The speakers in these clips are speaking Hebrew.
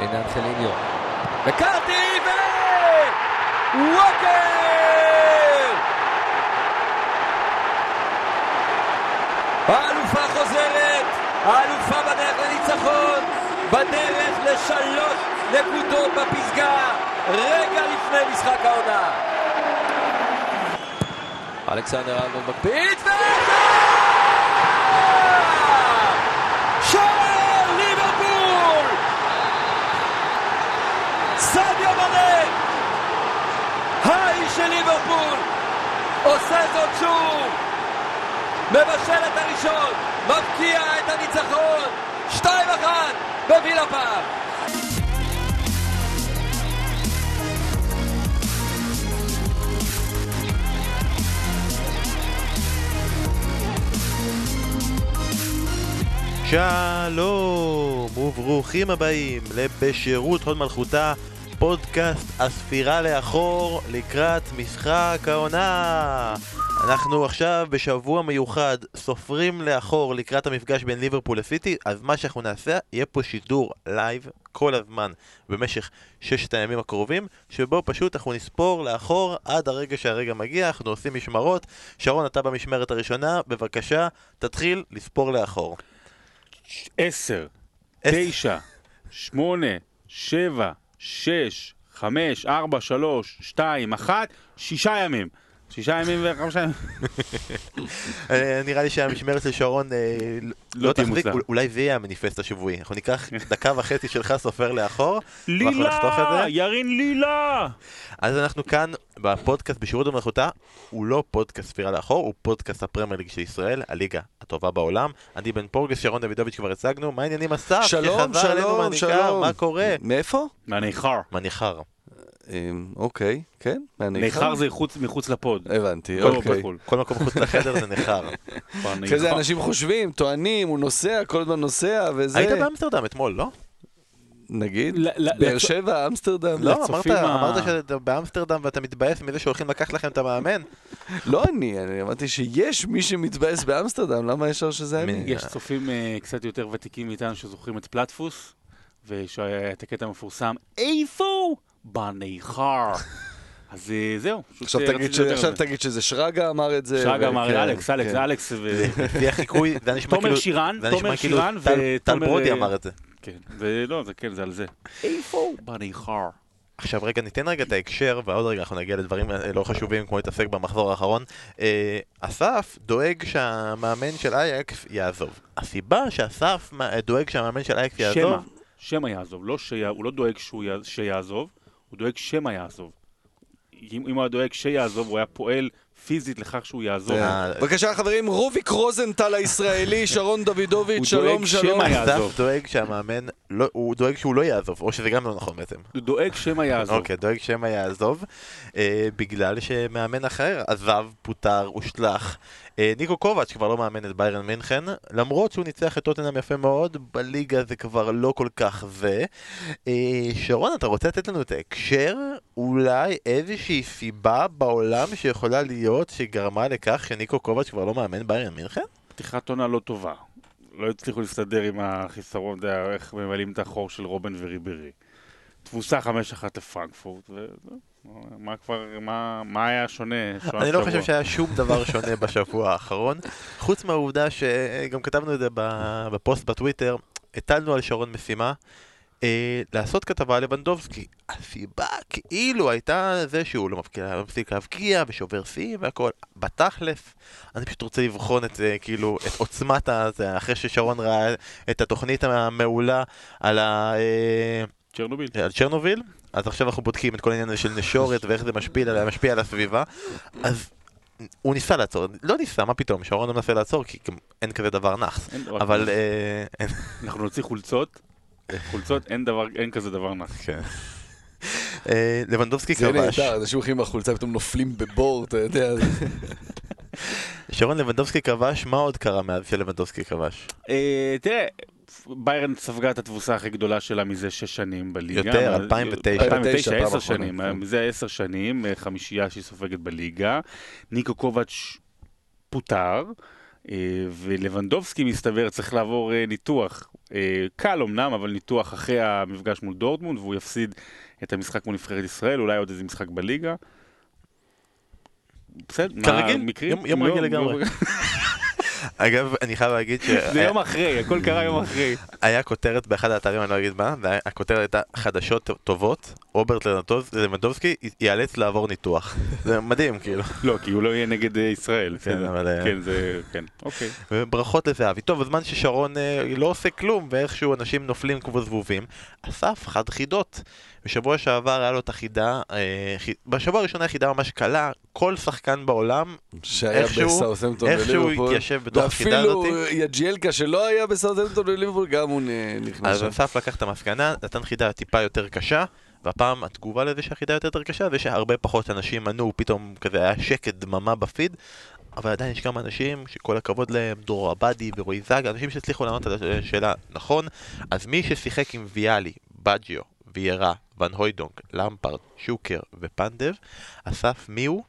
הנה אנחליניו. וקרטי ו... ווקר! האלופה חוזרת, האלופה בדרך לניצחון, בדרך לשלוש נקודות בפסגה, רגע לפני משחק העונה. אלכסנדר אלמוג מקפיץ ו... שער ליברפול! סעדיה מנה! האיש של ליברפול! עושה זאת שוב! מבשל את הראשון, מבקיע את הניצחון, 2-1 בווילה פארק. שלום וברוכים הבאים לבשירות הוד מלכותה, פודקאסט הספירה לאחור לקראת משחק העונה. אנחנו עכשיו בשבוע מיוחד סופרים לאחור לקראת המפגש בין ליברפול לסיטי, אז מה שאנחנו נעשה, יהיה פה שידור לייב כל הזמן במשך ששת הימים הקרובים, שבו פשוט אנחנו נספור לאחור עד הרגע שהרגע מגיע, אנחנו עושים משמרות. שרון, אתה במשמרת הראשונה, בבקשה, תתחיל לספור לאחור. עשר. תשע, שמונה, שבע, שש, חמש, ארבע, שלוש, שתיים, אחת, שישה ימים. שישה ימים וחמישה ימים. אה, נראה לי שהמשמרת של שרון אה, לא לא תחזיק. אולי זה יהיה המניפסט השבועי. אנחנו ניקח דקה וחצי שלך סופר לאחור, ואנחנו נחתוך את לילה! זה. ירין לילה! אז אנחנו כאן בפודקאסט בשירות המלכותה, הוא לא פודקאסט ספירה לאחור, הוא פודקאסט הפרמייר ליג של ישראל, הליגה הטובה בעולם. אני בן פורגס, שרון דוידוביץ' כבר הצגנו, מה העניינים אסף? שלום, שלום, שלום. מה קורה? מאיפה? מהניכר. מהניכר. אמ, אוקיי, כן, מהניכר. ניכר זה חוץ- מחוץ לפוד. הבנתי, לא אוקיי. בחו"ל. כל מקום חוץ לחדר זה ניכר. כבר אחרי זה ניכר. אנשים חושבים, טוענים, הוא נוסע, כל הזמן נוסע, וזה... היית באמסטרדם אתמול, לא? נגיד, באר שבע, אמסטרדם. לא, אמרת, שאתה באמסטרדם ואתה מתבאס מזה שהולכים לקחת לכם את המאמן. לא אני, אני אמרתי שיש מי שמתבאס באמסטרדם, למה ישר שזה אני? יש צופים אה, קצת יותר ותיקים מאיתנו שזוכרים את פלטפוס, והיה את הקטע המפורסם, איפה? בניכר. אז אה, זהו. עכשיו אה, תגיד ש- עכשיו. תגיד שזה שרגא אמר את זה. שרגא אמר, וכן, אלכס, אלכס, כן. אלכס, ו... לפי החיקוי, זה נשמע תומר כאילו... שירן, תומר כאילו שירן טל- טל ותומר, ברודי אה, אמר את זה. כן, זה לא, זה כן, זה על זה. איפה? בניכר. עכשיו רגע, ניתן רגע את ההקשר, ועוד רגע אנחנו נגיע לדברים לא חשובים כמו להתעסק במחזור האחרון. אסף דואג שהמאמן של אייקס יעזוב. הסיבה שאסף דואג שהמאמן של אייקס שמא, יעזוב... שמא יעזוב, לא שיה- הוא לא דואג שהוא י- שיעזוב, הוא דואג שמא יעזוב. אם אם הוא היה דואג שיעזוב, הוא היה פועל פיזית לכך שהוא יעזוב. בבקשה חברים, רוביק רוזנטל הישראלי, שרון דוידוביץ', הוא שלום דואג שלום. שמא יעזוב. דואג שהמאמן, לא- הוא דואג שהוא לא יעזוב, או שזה גם לא נכון בעצם. הוא דואג שמא יעזוב. אוקיי, דואג שמא יעזוב, אה, בגלל שמאמן אחר עזב, פוטר, הושלך. אה, ניקו קובץ' כבר לא מאמן את ביירן מינכן, למרות שהוא ניצח את טוטנאם יפה מאוד, בליגה זה כבר לא כל כך זה. אה, שרון, אתה רוצה לתת לנו את ההקשר? אולי איזושהי סיבה בעולם שיכולה להיות שגרמה לכך שניקו קובץ' כבר לא מאמן ביירן מינכן? פתיחת עונה לא טובה. לא הצליחו להסתדר עם החיסרון, אתה יודע, איך ממלאים את החור של רובן וריברי. תבוסה 5-1 לפרנקפורט, ומה כבר, מה, מה היה שונה? אני לא? חושב שהיה שום דבר שונה בשבוע האחרון, חוץ מהעובדה שגם כתבנו את זה בפוסט בטוויטר, הטלנו על שרון משימה אה, לעשות כתבה על לבנדובסקי. הסיבה כאילו הייתה זה שהוא לא לא מפסיק להבקיע ושובר שיא והכל. בתכלס, אני פשוט רוצה לבחון את זה, כאילו, את עוצמת הזה, אחרי ששרון ראה את התוכנית המעולה על ה... אה, צ'רנוביל. על צ'רנוביל, אז עכשיו אנחנו בודקים את כל העניין הזה של נשורת ואיך זה משפיע על, משפיע על הסביבה, אז הוא ניסה לעצור, לא ניסה, מה פתאום, שרון לא מנסה לעצור, כי גם אין כזה דבר נאחס, אבל... אה, אנחנו נוציא חולצות, חולצות, אין דבר, אין כזה דבר נח. כן. אה, לבנדובסקי זה כבש, נהדר, אנשים הולכים עם החולצה פתאום נופלים בבור, אתה יודע. שרון לבנדובסקי כבש, מה עוד קרה מאז שלבנדובסקי כבש? אה, תראה, ביירן ספגה את התבוסה הכי גדולה שלה מזה שש שנים בליגה. יותר, אבל- 2009. 2009, פעם עשר אחרונה, שנים. כן. מזה עשר שנים, אה, חמישייה שהיא סופגת בליגה. ניקו קובץ' פוטר. אה, ולבנדובסקי מסתבר צריך לעבור אה, ניתוח קל אמנם, אבל ניתוח אחרי המפגש מול דורטמונד, והוא יפסיד את המשחק מול נבחרת ישראל, אולי עוד איזה משחק בליגה. בסדר, כרגיל, יום לא, רגיל לגמרי. אגב, אני חייב להגיד זה יום אחרי, הכל קרה יום אחרי. שהיה כותרת באחד האתרים, אני לא אגיד מה, והכותרת הייתה חדשות טובות, רוברט לבנדובסקי ייאלץ לעבור ניתוח. זה מדהים, כאילו. לא, כי הוא לא יהיה נגד אה, ישראל. כן. אבל, אה, כן, זה... כן, אוקיי. וברכות לזהבי. טוב, בזמן ששרון אה, לא עושה כלום, ואיכשהו אנשים נופלים כמו זבובים, אסף חד חידות. בשבוע שעבר היה לו את החידה, אה, בשבוע הראשון היה חידה ממש קלה, כל שחקן בעולם, שהיה איכשהו-. התיישב בתוך החידה הזאת. ואפילו יג'יאלקה שלא היה בסאות'המפטון וליברפול, גם הוא נכנס אז. אסף לקח את המסקנה, נתן חידה טיפה יותר קשה, והפעם התגובה לזה שהחידה יותר קשה זה שהרבה פחות אנשים ענו, פתאום כזה היה שקט דממה בפיד, אבל עדיין יש כמה אנשים שכל הכבוד להם, דרור עבדי ורועי זג, אנשים שהצליחו לענות על השאלה נכון, אז מי ששיחק עם ויאלי, באג'יו, ויירה, ון הויידונק, למפארד, שוקר ופנדב, אסף מי הוא?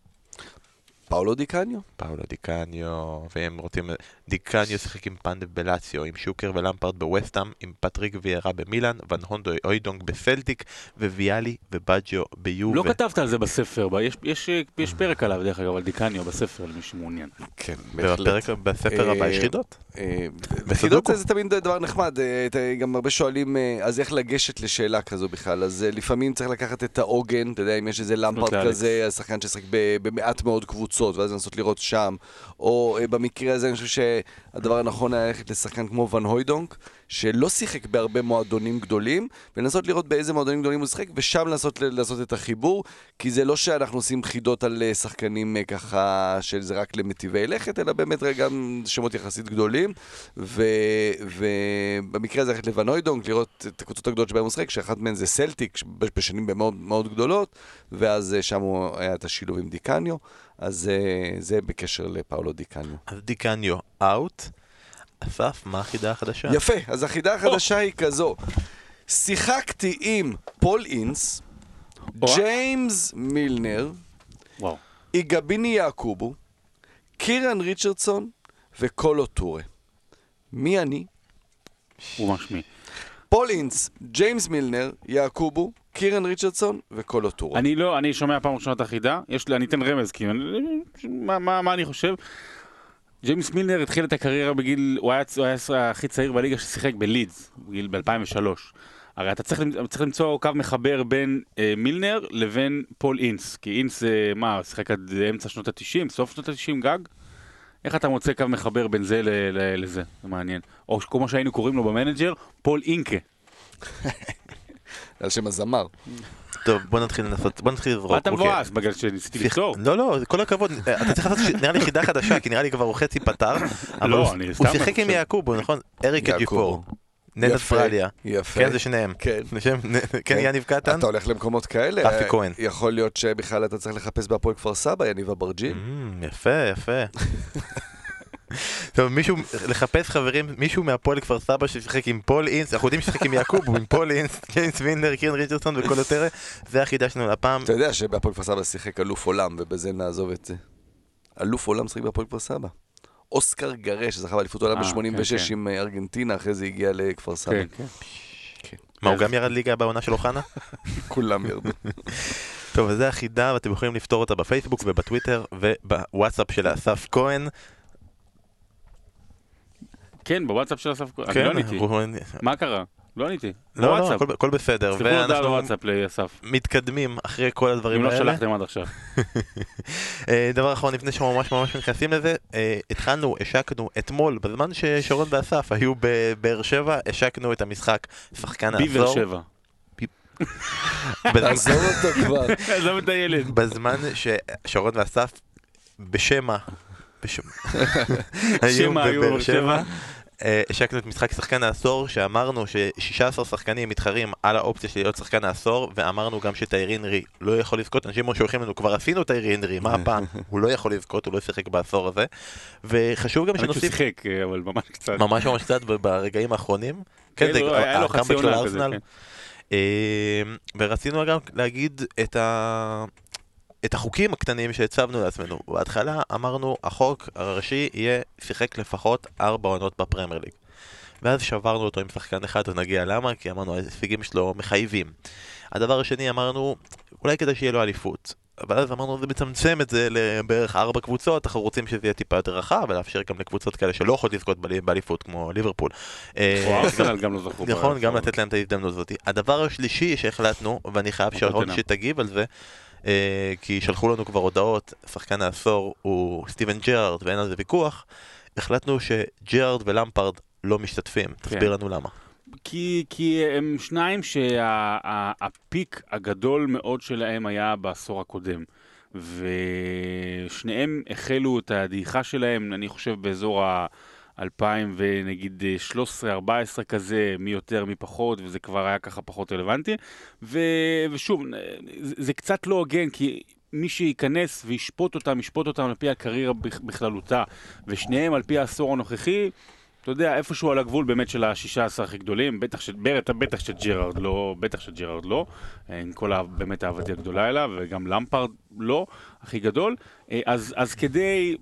פאולו די קאניו. פאולו די קאניו, והם רוצים... די קאניו שיחק עם פנדב בלציו, עם שוקר ולמפארד בווסטהאם, עם פטריק ויירה במילאן, ון הו- הויידונק בסלטיק, וויאלי ובאג'יו ביובה. לא כתבת על זה בספר, יש- יש יש פרק עליו, דרך אגב, על די קאניו בספר, למי שמעוניין. כן, בפרק, בספר הבא יש אה, חידות. אה. חידות זה תמיד דבר נחמד, אה, גם הרבה שואלים, אה, אז איך לגשת לשאלה כזו בכלל? אז אה, לפעמים צריך לקחת את העוגן, אתה יודע, אם יש איזה למפרד. כזה, אז שחקן ששיחק ב- במעט מאוד קבוצות, ואז לנסות לראות שם, או אה, במקרה הזה אני חושב שהדבר הנכון היה ללכת לשחקן כמו ון הוידונק, שלא שיחק בהרבה מועדונים גדולים, ולנסות לראות באיזה מועדונים גדולים הוא שיחק, ושם לנסות לעשות את החיבור, כי זה לא שאנחנו עושים חידות על אה, שחקנים אה, ככה, שזה רק למטיבי לכת, אלא באמת גם שמות יחסית גדולים, ובמקרה הזה ללכת לואן הוידונק, לראות את הקבוצות הגדולות שבהן הוא משחק, שאחת מהן זה סלטיק, בשנים מאוד מאוד גדולות, ואז שם הוא היה את השילוב עם דיקניו, אז אה, זה בקשר לפאולו דיקניו. אז דיקניו out. אסף, מה החידה החדשה? יפה, אז החידה החדשה היא כזו. שיחקתי עם פול אינס. ג'יימס מילנר. אייגבני יעקובו, קירן ריצ'רדסון וקולו טורה. מי אני? הוא. פול אינס, ג'יימס מילנר, יעקובו, קירן ריצ'רדסון וקולו טורה. אני לא, אני שומע פעם ראשונה את החידה, יש לי, אני אתן רמז, כי אני, מה, מה, מה אני חושב? ג'יימס מילנר התחיל את הקריירה בגיל, הוא היה, הוא היה הכי צעיר בליגה ששיחק בלידס, בגיל ב-2003. הרי אתה צריך, צריך למצוא קו מחבר בין אה, מילנר לבין פול אינס, כי אינס זה, מה, שיחק עד אמצע שנות ה-90, סוף שנות ה-90 גג? איך אתה מוצא קו מחבר בין זה ל- ל- לזה? זה מעניין. או כמו שהיינו קוראים לו במנג'ר, פול אינקה. על שם הזמר. טוב, בוא נתחיל לנסות, בוא נתחיל לזרוק. מה אתה אוקיי. מבואס? בגלל שניסיתי ליצור. לא, לא, כל הכבוד, אתה צריך לעשות, ש- נראה לי חידה חדשה, כי נראה לי כבר הוא חצי פתר. אבל לא, הוא- אני הוא סתם שיחק עם. יעקובו, נכון? אריק יעקובו. אג'יפור. נד יפה, אסטרליה. יפה. כן, זה שניהם. כן. לשם- כן, יניב קטן? אתה הולך למקומות כאלה. רפי כהן. יכול להיות שבכלל אתה צריך לחפש בהפועל כפר סבא, יניב אברג'יל. Mm, יפה, יפה. טוב, מישהו, לחפש חברים, מישהו מהפועל כפר סבא ששיחק עם פול אינס, אנחנו יודעים ששיחק עם יעקוב, עם פול אינס, ג'יימס מילנר, קירן ריצ'רדסון וקולו טורה, זה החידה שלנו לפעם. אתה יודע שבהפועל כפר סבא שיחק אלוף עולם, ובזה נעזוב את זה. אלוף עולם שיחק בהפועל כפר סבא. אוסקר גארה, שזכה באליפות עולם אה, ב-86 כן, כן. עם אה, ארגנטינה, אחרי זה הגיע לכפר סבא. כן, כן. מה, הוא גם ירד ליגה בעונה של אוחנה? כולם ירדו. טוב, אז זה החידה, ואתם יכולים לפתור אותה בפייסבוק ובטוויטר ובוואטסאפ של אסף כהן. כן, בוואטסאפ של אסף כהן. אני כן, לא עניתי. מה קרה? לא עניתי. לא, לא. הכל- הכל בסדר, תשלחו הודעה ואנחנו בוואטסאפ לאסף. מתקדמים אחרי כל אם הדברים לא האלה. שלחתם עד עכשיו. אה, דבר אחרון, לפני שממש ממש נכנסים לזה, אה, התחלנו, השקנו אתמול, בזמן ששרון ואסף היו בבאר שבע, השקנו את המשחק שחקן ביבר העשור. שבע. בזמן- תעזוב אותו כבר. עזוב את הילד. בזמן ששרון ואסף בשמע, בשמע, היו בבאר שבע, שבע. השקנו את משחק שחקן העשור, שאמרנו ש-16 שחקנים מתחרים על האופציה של להיות שחקן העשור, ואמרנו גם שטיירי הנרי לא יכול לזכות, אנשים שולחים לנו, כבר עשינו טיירי הנרי, מה הפעם? הוא לא יכול לזכות, הוא לא שיחק בעשור הזה, וחשוב גם האמת שנוסיף שיחק, אה, אבל ממש קצת. ממש ממש קצת ברגעים האחרונים, כן, זה היה עונה כזה, לארסנל, כן. אה, ורצינו גם להגיד את ה... את החוקים הקטנים שהצבנו לעצמנו. בהתחלה אמרנו, החוק הראשי יהיה שיחק לפחות ארבע עונות בפרמייר ליג. ואז שברנו אותו עם שחקן אחד, ונגיע למה, כי אמרנו, ההישגים שלו מחייבים. הדבר השני, אמרנו, אולי כדאי שיהיה לו אליפות. אבל אז אמרנו, זה מצמצם את זה לבערך ארבע קבוצות, אנחנו רוצים שזה יהיה טיפה יותר רחב, ולאפשר גם לקבוצות כאלה שלא יכולות לזכות באלי- באליפות, כמו ליברפול. אה, לא. נכון, גם. לתת להם את ההזדמנות הזאת. הדבר השלישי שהחלטנו, ואני חייב שרון. שתגיב על זה, אה, כי שלחו לנו כבר הודעות, שחקן העשור הוא סטיבן ג'רארד ואין על זה ויכוח, החלטנו שג'רארד ולמפרד לא משתתפים. תסביר לנו למה. כי, כי הם שניים שהפיק הגדול מאוד שלהם היה בעשור הקודם. ושניהם החלו את הדעיכה שלהם, אני חושב באזור ה-2000 ונגיד 13-14 כזה, מי יותר מי פחות, וזה כבר היה ככה פחות רלוונטי. ו, ושוב, זה, זה קצת לא הוגן, כי מי שייכנס וישפוט אותם, ישפוט אותם על פי הקריירה בכ- בכללותה, ושניהם על פי העשור הנוכחי, אתה יודע, איפשהו על הגבול באמת של השישה עשר הכי גדולים, בטח, ש... בטח, בטח שג'רארד לא, בטח שג'רארד לא, אה, עם כל. באמת אהבתי הגדולה אליו, וגם למפרד לא, הכי גדול. אה, אז, אז כדי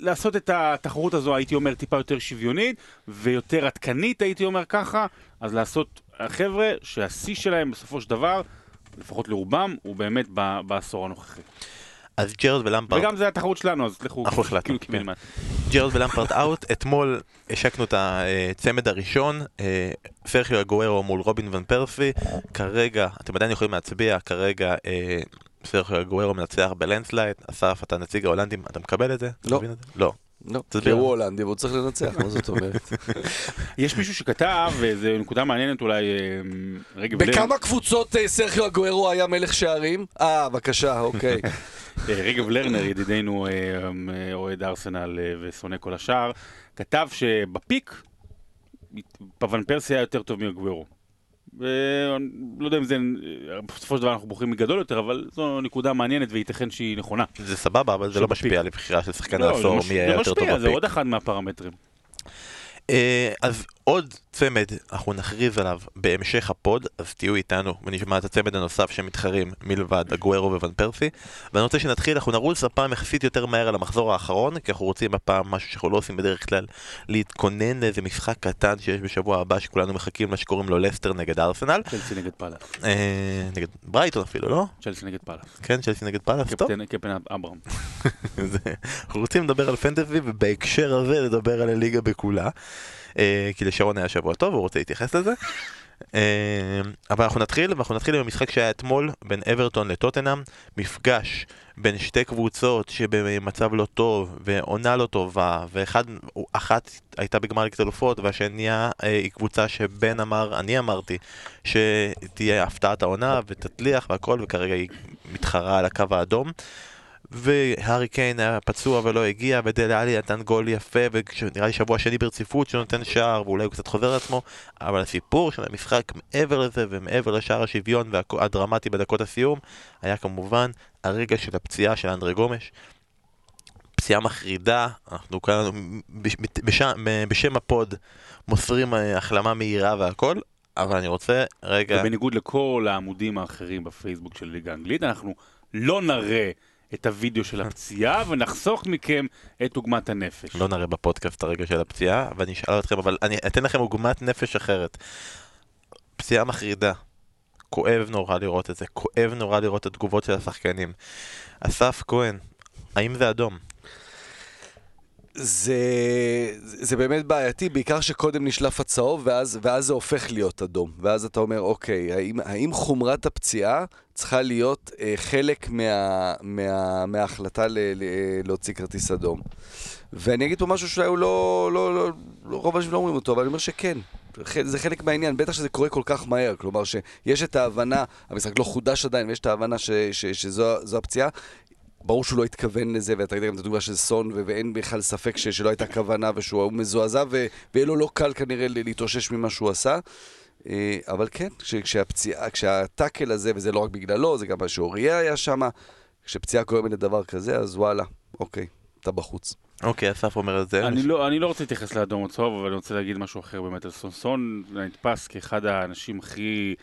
לעשות את התחרות הזו, הייתי אומר, טיפה יותר שוויונית, ויותר עדכנית, הייתי אומר ככה, אז לעשות, החבר'ה, שהשיא שלהם בסופו של דבר, לפחות לרובם, הוא באמת בעשור הנוכחי. אז ג'רארד ולמפרד, וגם זה התחרות שלנו, אז לכו, אנחנו החלטנו, כאילו כן. קיבינימט. ג'רארד ולמפרד out, אתמול השקנו את הצמד הראשון, אה, סרחיו אגוארו מול רובין ון פרסי, כרגע, אתם עדיין יכולים להצביע, כרגע אה, סרחיו אגוארו מנצח בלנדסלייד, אסף, אתה נציג ההולנדים, אתה מקבל את זה? לא. זה? לא. לא, כי. הוא הולנדי והוא צריך לנצח, מה זאת אומרת? יש מישהו שכתב, וזו נקודה מעניינת אולי, אה, רגב לב, בכמה קבוצות אה, סרחיו אגוארו היה מלך שערים? אה, בבקשה, אוקיי. אה, רגב לרנר, ידידנו אה, אה, אוהד ארסנל ושונא כל השאר, כתב שבפיק, פוון פרסי היה יותר טוב מאגוורו. לא יודע אם זה, בסופו של דבר אנחנו בוחרים מגדול יותר, אבל זו נקודה מעניינת וייתכן שהיא נכונה. זה סבבה, אבל זה לא. משפיע על הבחירה של שחקן לא, העשור, זה מי היה יותר זה טוב משפיע, זה ב peak. עוד אחד מהפרמטרים. אה, אז עוד צמד, אנחנו נכריז עליו בהמשך ה pod, אז תהיו איתנו ונשמע את הצמד הנוסף שמתחרים מלבד אגוארו וון פרסי. ואני רוצה שנתחיל, אנחנו נרוץ הפעם יחסית יותר מהר על המחזור האחרון, כי אנחנו רוצים הפעם משהו שאנחנו לא עושים בדרך כלל, להתכונן לאיזה משחק קטן שיש בשבוע הבא שכולנו מחכים לה שקוראים לו לסטר נגד ארסנל. צ'לסי נגד פאלאס. אה, נגד ברייטון אפילו, לא? צ'לסי נגד פאלאס. כן, צ'לסי נגד פאלאס, טוב. קפטן אברהם. אנחנו רוצים לדבר על פנטזי ובהקשר הזה לדבר על הליגה בכולה. אה, כי לשרון היה שבוע טוב, הוא רוצה להתייחס לזה. אה, אבל אנחנו נתחיל, ואנחנו נתחיל עם המשחק שהיה אתמול בין אברטון לטוטנאם, מפגש בין שתי קבוצות שבמצב לא טוב, ועונה לא טובה, ואחת הייתה בגמר ליגת אלופות, והשנייה אה, היא קבוצה שבן אמר, אני אמרתי, שתהיה הפתעת העונה ותצליח והכל, וכרגע היא מתחרה על הקו האדום. והארי קיין היה פצוע ולא הגיע, ודלה עלי נתן גול יפה, ונראה לי שבוע שני ברציפות שנותן שער, ואולי הוא קצת חוזר לעצמו, אבל הסיפור של המשחק מעבר לזה ומעבר לשער השוויון והדרמטי בדקות הסיום, היה כמובן הרגע של הפציעה של אנדרי גומש. פציעה מחרידה, אנחנו כאן בש- בשם, בשם הפוד מוסרים אה, החלמה מהירה והכל, אבל אני רוצה רגע... ובניגוד לכל העמודים האחרים בפייסבוק של ליגה האנגלית, אנחנו לא נראה את הוידאו של הפציעה ונחסוך מכם את עוגמת הנפש. לא נראה בפודקאסט הרגע של הפציעה, ואני אשאל אתכם, אבל אני אתן לכם עוגמת נפש אחרת. פציעה מחרידה. כואב נורא לראות את זה, כואב נורא לראות את התגובות של השחקנים. אסף כהן, האם זה אדום? זה, זה באמת בעייתי, בעיקר שקודם נשלף הצהוב, ואז, ואז זה הופך להיות אדום. ואז אתה אומר, אוקיי, האם, האם חומרת הפציעה צריכה להיות אה, חלק מה, מה, מההחלטה ל, ל, להוציא כרטיס אדום? ואני אגיד פה משהו שאולי הוא לא, לא, לא, לא רוב האנשים לא אומרים אותו, אבל אני אומר שכן. זה חלק מהעניין, בטח שזה קורה כל כך מהר, כלומר שיש את ההבנה, המשחק לא חודש עדיין, ויש את ההבנה ש, ש, שזו זו הפציעה, ברור שהוא לא התכוון לזה, ואתה יודע גם את הדוגמה של סון, ו- ואין בכלל ספק ש- שלא הייתה כוונה ושהוא מזועזע, ו- ויהיה לו לא קל כנראה להתאושש ממה שהוא עשה. אה, אבל כן, כש- כשהפציעה, כשהטאקל הזה, וזה לא רק בגללו, זה גם מה שאוריה היה שם, כשפציעה גורמת לדבר כזה, אז וואלה, אוקיי, אתה בחוץ. אוקיי, אסף אומר את זה. אני לא, אני לא רוצה להתייחס לאדום או צהוב, אבל אני רוצה להגיד משהו אחר באמת על סונסון. נתפס כאחד האנשים הכי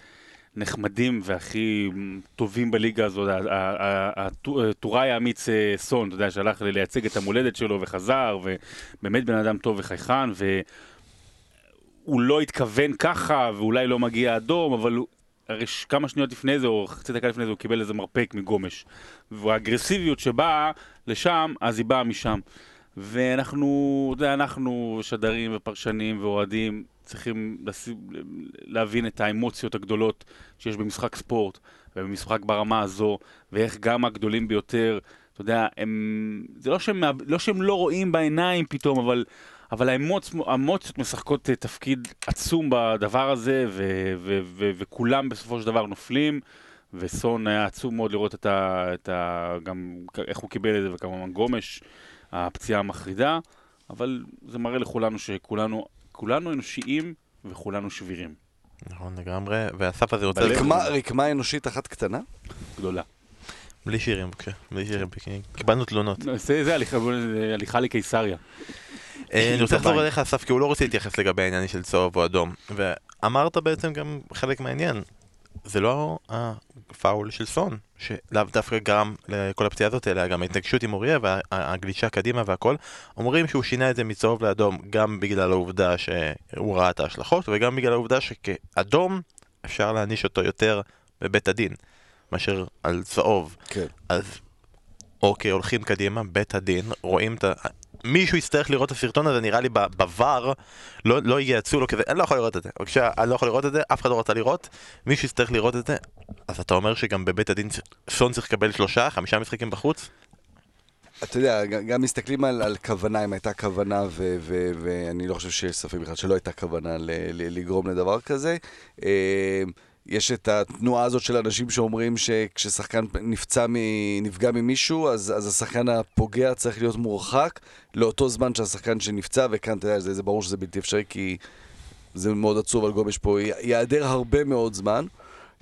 נחמדים והכי טובים בליגה הזאת, ה- ה- ה- הטו- טוראי האמיץ אה, סון, אתה יודע, שהלך לייצג את המולדת שלו וחזר, ובאמת בן אדם טוב וחייכן, והוא לא התכוון ככה, ואולי לא מגיע אדום, אבל. הרי כמה שניות לפני זה, או חצי דקה לפני זה, הוא קיבל איזה מרפק מגומש. והאגרסיביות שבאה לשם, אז היא באה משם. ואנחנו, אתה יודע, אנחנו שדרים ופרשנים ואוהדים צריכים לשים, להבין את האמוציות הגדולות שיש במשחק ספורט ובמשחק ברמה הזו, ואיך גם הגדולים ביותר, אתה יודע, הם, זה לא שהם, לא שהם לא רואים בעיניים פתאום, אבל, אבל האמוצ, האמוציות משחקות אה, תפקיד עצום בדבר הזה, ו, ו, ו, וכולם בסופו של דבר נופלים. וסון היה עצוב מאוד לראות את ה... את ה גם איך הוא קיבל את זה, וכמובן גומש, הפציעה המחרידה, אבל זה מראה לכולנו שכולנו כולנו אנושיים וכולנו שבירים. נכון לגמרי, ואסף הזה רוצה... רקמה- רקמה אנושית אחת קטנה? גדולה. בלי שירים בבקשה, בלי שירים, כי קיבלנו תלונות. זה, זה הליכה, לקיסריה. אה, אני רוצה לחזור. אליך אסף, כי הוא לא רוצה להתייחס לגבי העניין של צהוב או אדום. ואמרת בעצם גם חלק מהעניין. זה לא הפאול של סון, שלאו דווקא גרם לכל הפציעה הזאת, אלא גם ההתנגשות עם אוריה והגלישה קדימה והכל. אומרים שהוא שינה את זה מצהוב לאדום גם בגלל העובדה שהוא ראה את ההשלכות, וגם בגלל העובדה שכאדום אפשר להעניש אותו יותר בבית הדין, מאשר על צהוב. כן. אז אוקיי, הולכים קדימה, בית הדין, רואים את ה... מישהו יצטרך לראות את הסרטון הזה, נראה לי בVAR, לא, לא ייעצו לו כזה, אני לא יכול לראות את זה. בבקשה, אני לא יכול לראות את זה, אף אחד לא רצה לראות, מישהו יצטרך לראות את זה. אז אתה אומר שגם בבית הדין סון צריך לקבל שלושה, חמישה משחקים בחוץ? אתה יודע, גם מסתכלים על, על כוונה, אם הייתה כוונה, ו- ו- ואני לא חושב שיש ספק בכלל שלא הייתה כוונה ל- ל- לגרום לדבר כזה. אה, יש את התנועה הזאת של אנשים שאומרים שכששחקן נפצע, מ- נפגע ממישהו, אז, אז השחקן הפוגע צריך להיות מורחק לאותו זמן שהשחקן שנפצע, וכאן, אתה יודע, זה, זה ברור שזה בלתי אפשרי, כי זה מאוד עצוב על גומש פה, ייעדר הרבה מאוד זמן.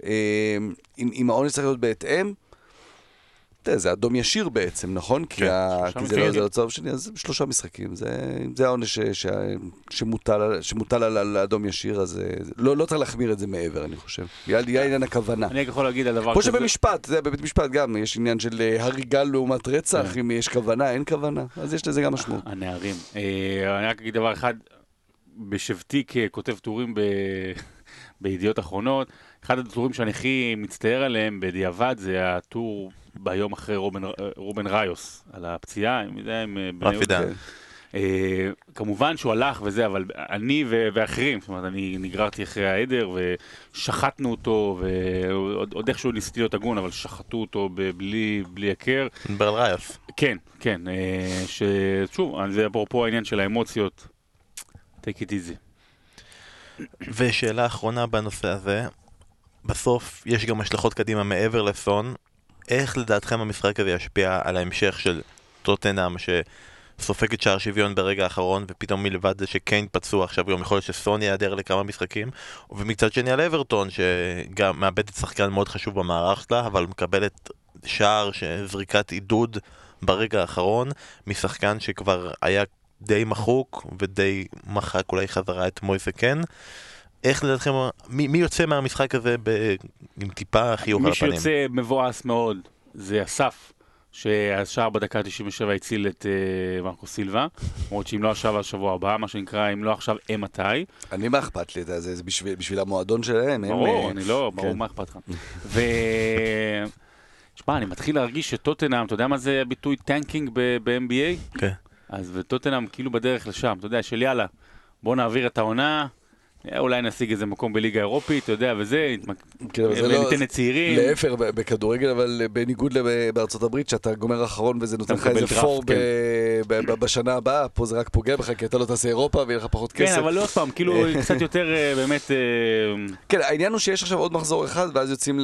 אה, אם, אם העונש צריך להיות בהתאם, יודע, זה אדום ישיר בעצם, נכון? כי, כן, ה... שלושה כי זה לא. זה לא צהוב שני, אז שלושה משחקים. זה, זה העונש ש... ש... שמוטל, על- שמוטל על, על אדום ישיר, אז אה, זה- לא, לא צריך להחמיר את זה מעבר, אני חושב. בגלל בגלל עניין הכוונה. אני יכול להגיד על דבר כמו כזה. שבמשפט, זה בבית משפט גם, יש עניין של אה, הריגה לעומת רצח, כן. אם יש כוונה, אין כוונה, אז יש לזה גם משמעות. הנערים. אה, אני רק אגיד דבר אחד, בשבתי ככותב טורים ב... בידיעות אחרונות, אחד הטורים שאני הכי מצטער עליהם בדיעבד זה הטור ביום אחרי רובן, רובן ראיוס, על הפציעה, עם אה, בני רפי. דן. אה, כמובן שהוא הלך וזה, אבל אני ואחרים, זאת אומרת, אני נגררתי אחרי העדר ושחטנו אותו, ועוד עוד איכשהו ניסיתי להיות הגון, אבל שחטו אותו בלי, הכר. נדבר על ריוס. כן, כן, אה, ששוב, זה אפרופו העניין של האמוציות, take it easy. ושאלה אחרונה בנושא הזה, בסוף יש גם השלכות קדימה מעבר לסון, איך לדעתכם המשחק הזה ישפיע על ההמשך של טוטנאם שסופגת שער שוויון ברגע האחרון ופתאום מלבד זה שקיין פצוע עכשיו גם יכול להיות שסון ייעדר לכמה משחקים? ומצד שני על אברטון שגם מאבדת שחקן מאוד חשוב במערך שלה אבל מקבלת שער שזריקת עידוד ברגע האחרון משחקן שכבר היה די מחוק ודי מחק אולי חזרה את מויס קין איך לדעתכם, מי, מי יוצא מהמשחק הזה ב... עם טיפה חיוך על מי הפנים? שיוצא מבואס מאוד זה אסף, שהשער בדקה ה-97 הציל את uh, מרקו סילבה, למרות שאם לא עכשיו, אז שבוע הבא, מה שנקרא, אם לא עכשיו, אימתי. אני, מה אכפת לי? זה, זה, בשביל, בשביל המועדון שלהם. הם, ברור, אה, אני לא, ברור, כן. מה אכפת לך. ו... שמע, אני מתחיל להרגיש שטוטנאם, אתה יודע מה זה הביטוי tanking ב-NBA? כן. אז וטוטנאם כאילו בדרך לשם, אתה יודע, של יאללה, בוא נעביר את העונה, אולי נשיג איזה מקום בליגה האירופית, אתה יודע, וזה, נתמק- כן, אבל זה לא- לצעירים. להפך, בכדורגל, אבל בניגוד בארצות הברית, שאתה גומר אחרון וזה נותן לך איזה פור כן. ב- ב- בשנה הבאה, פה זה רק פוגע בך, כי אתה לא תעשה אירופה ויהיה לך פחות כסף. כן, אבל עוד פעם, כאילו קצת יותר אה, באמת... אה, כן, העניין הוא שיש עכשיו עוד מחזור אחד, ואז יוצאים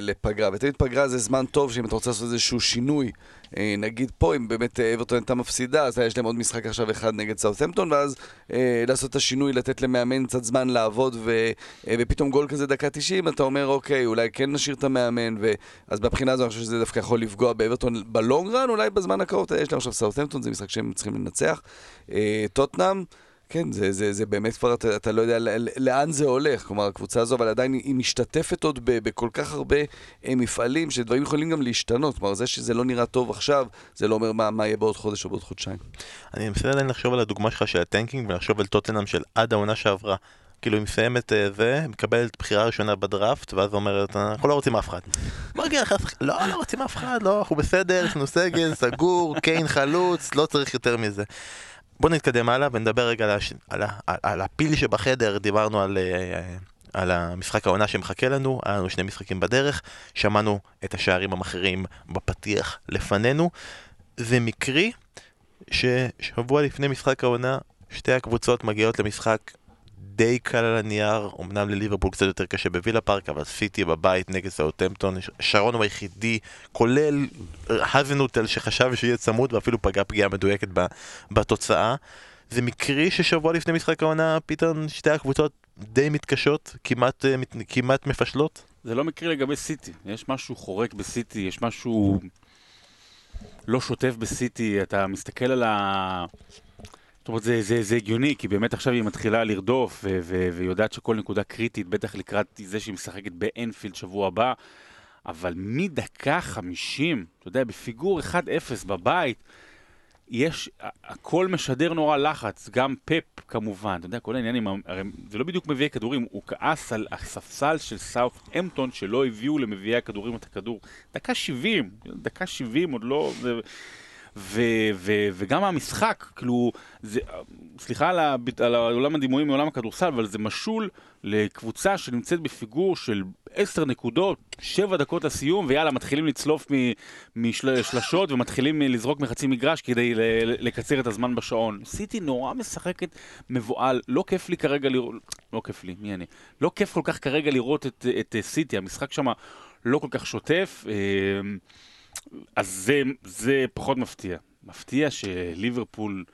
לפגרה. ותמיד פגרה זה זמן טוב, שאם אתה רוצה לעשות איזשהו שינוי, אה, נגיד פה, אם באמת אה, אברטון הייתה מפסידה, אז יש להם עוד משחק עכשיו אחד נגד סאות'מפטון, ואז אה, לעשות את השינוי, לתת למאמן קצת זמן לעבוד, ו, אה, ופתאום גול כזה דקה 90, אתה אומר, אוקיי, אולי כן נשאיר את המאמן, ו... אז מבחינה הזו אני חושב שזה דווקא יכול לפגוע באברטון בלונג רן, אולי בזמן הקרוב, יש להם עכשיו סאות'מפטון, זה משחק שהם צריכים לנצח. אה, טוטנאם, כן, זה, זה, זה באמת כבר, אתה, אתה לא יודע לאן זה הולך, כלומר, הקבוצה הזו, אבל עדיין היא משתתפת עוד ב, בכל כך הרבה אה, מפעלים, שדברים יכולים גם להשתנות. כלומר, זה שזה לא נראה טוב עכשיו, זה לא אומר מה, מה יהיה בעוד חודש או בעוד חודשיים. אני מנסה עדיין לחשוב על הדוגמה שלך של הטנקינג ולחשוב על טוטנאם של עד העונה שעברה. כאילו היא מסיימת אה, זה, מקבלת בחירה ראשונה בדראפט, ואז אומרת, אנחנו לא רוצים אף אחד. מגיע לך, לא, לא רוצים אף אחד, לא, אנחנו בסדר, יש לנו סגל, סגור, קיין חלוץ, לא צריך יותר מזה. בוא נתקדם הלאה ונדבר רגע על, הש... על, ה... על הפיל שבחדר, דיברנו על, אה, על המשחק העונה שמחכה לנו, היה לנו שני משחקים בדרך, שמענו את השערים המכריעים בפתיח לפנינו. זה מקרי ששבוע לפני משחק העונה, שתי הקבוצות מגיעות למשחק די קל על הנייר, אמנם לליברפול קצת יותר קשה בווילה פארק, אבל סיטי בבית נגד סאוטמפטון, שרון הוא היחידי, כולל האזנוטל שחשב שיהיה צמוד ואפילו פגע פגיעה מדויקת בתוצאה. זה מקרי ששבוע לפני משחק העונה פתאום שתי הקבוצות די מתקשות, כמעט, אה, כמעט מפשלות? זה לא מקרי לגבי סיטי, יש משהו חורק בסיטי, יש משהו לא שוטף בסיטי, אתה מסתכל על ה... זאת אומרת, זה, זה, זה הגיוני, כי באמת עכשיו היא מתחילה לרדוף, ו- ו- ויודעת שכל נקודה קריטית, בטח לקראת זה שהיא משחקת באנפילד שבוע הבא, אבל מדקה 50, אתה יודע, בפיגור 1-0 בבית, יש, הכל משדר נורא לחץ, גם פפ כמובן, אתה יודע, כל העניינים, הרי זה לא בדיוק מביאי כדורים, הוא כעס על הספסל של סאוף אמפטון שלא הביאו למביאי הכדורים את הכדור. דקה 70, דקה 70 עוד לא... זה... ו, ו, וגם המשחק, כאילו, זה, סליחה על, ה, על העולם הדימויים מעולם הכדורסל, אבל זה משול לקבוצה שנמצאת בפיגור של עשר נקודות, שבע דקות לסיום, ויאללה, מתחילים לצלוף משלשות ומתחילים לזרוק מחצי מגרש כדי לקצר את הזמן בשעון. סיטי נורא משחקת מבוהל, לא כיף לי כרגע לראות, לא כיף לי, מי אני? לא כיף כל כך כרגע לראות את, את סיטי, המשחק שם לא כל כך שוטף. אה, אז זה, זה פחות מפתיע. מפתיע שליברפול,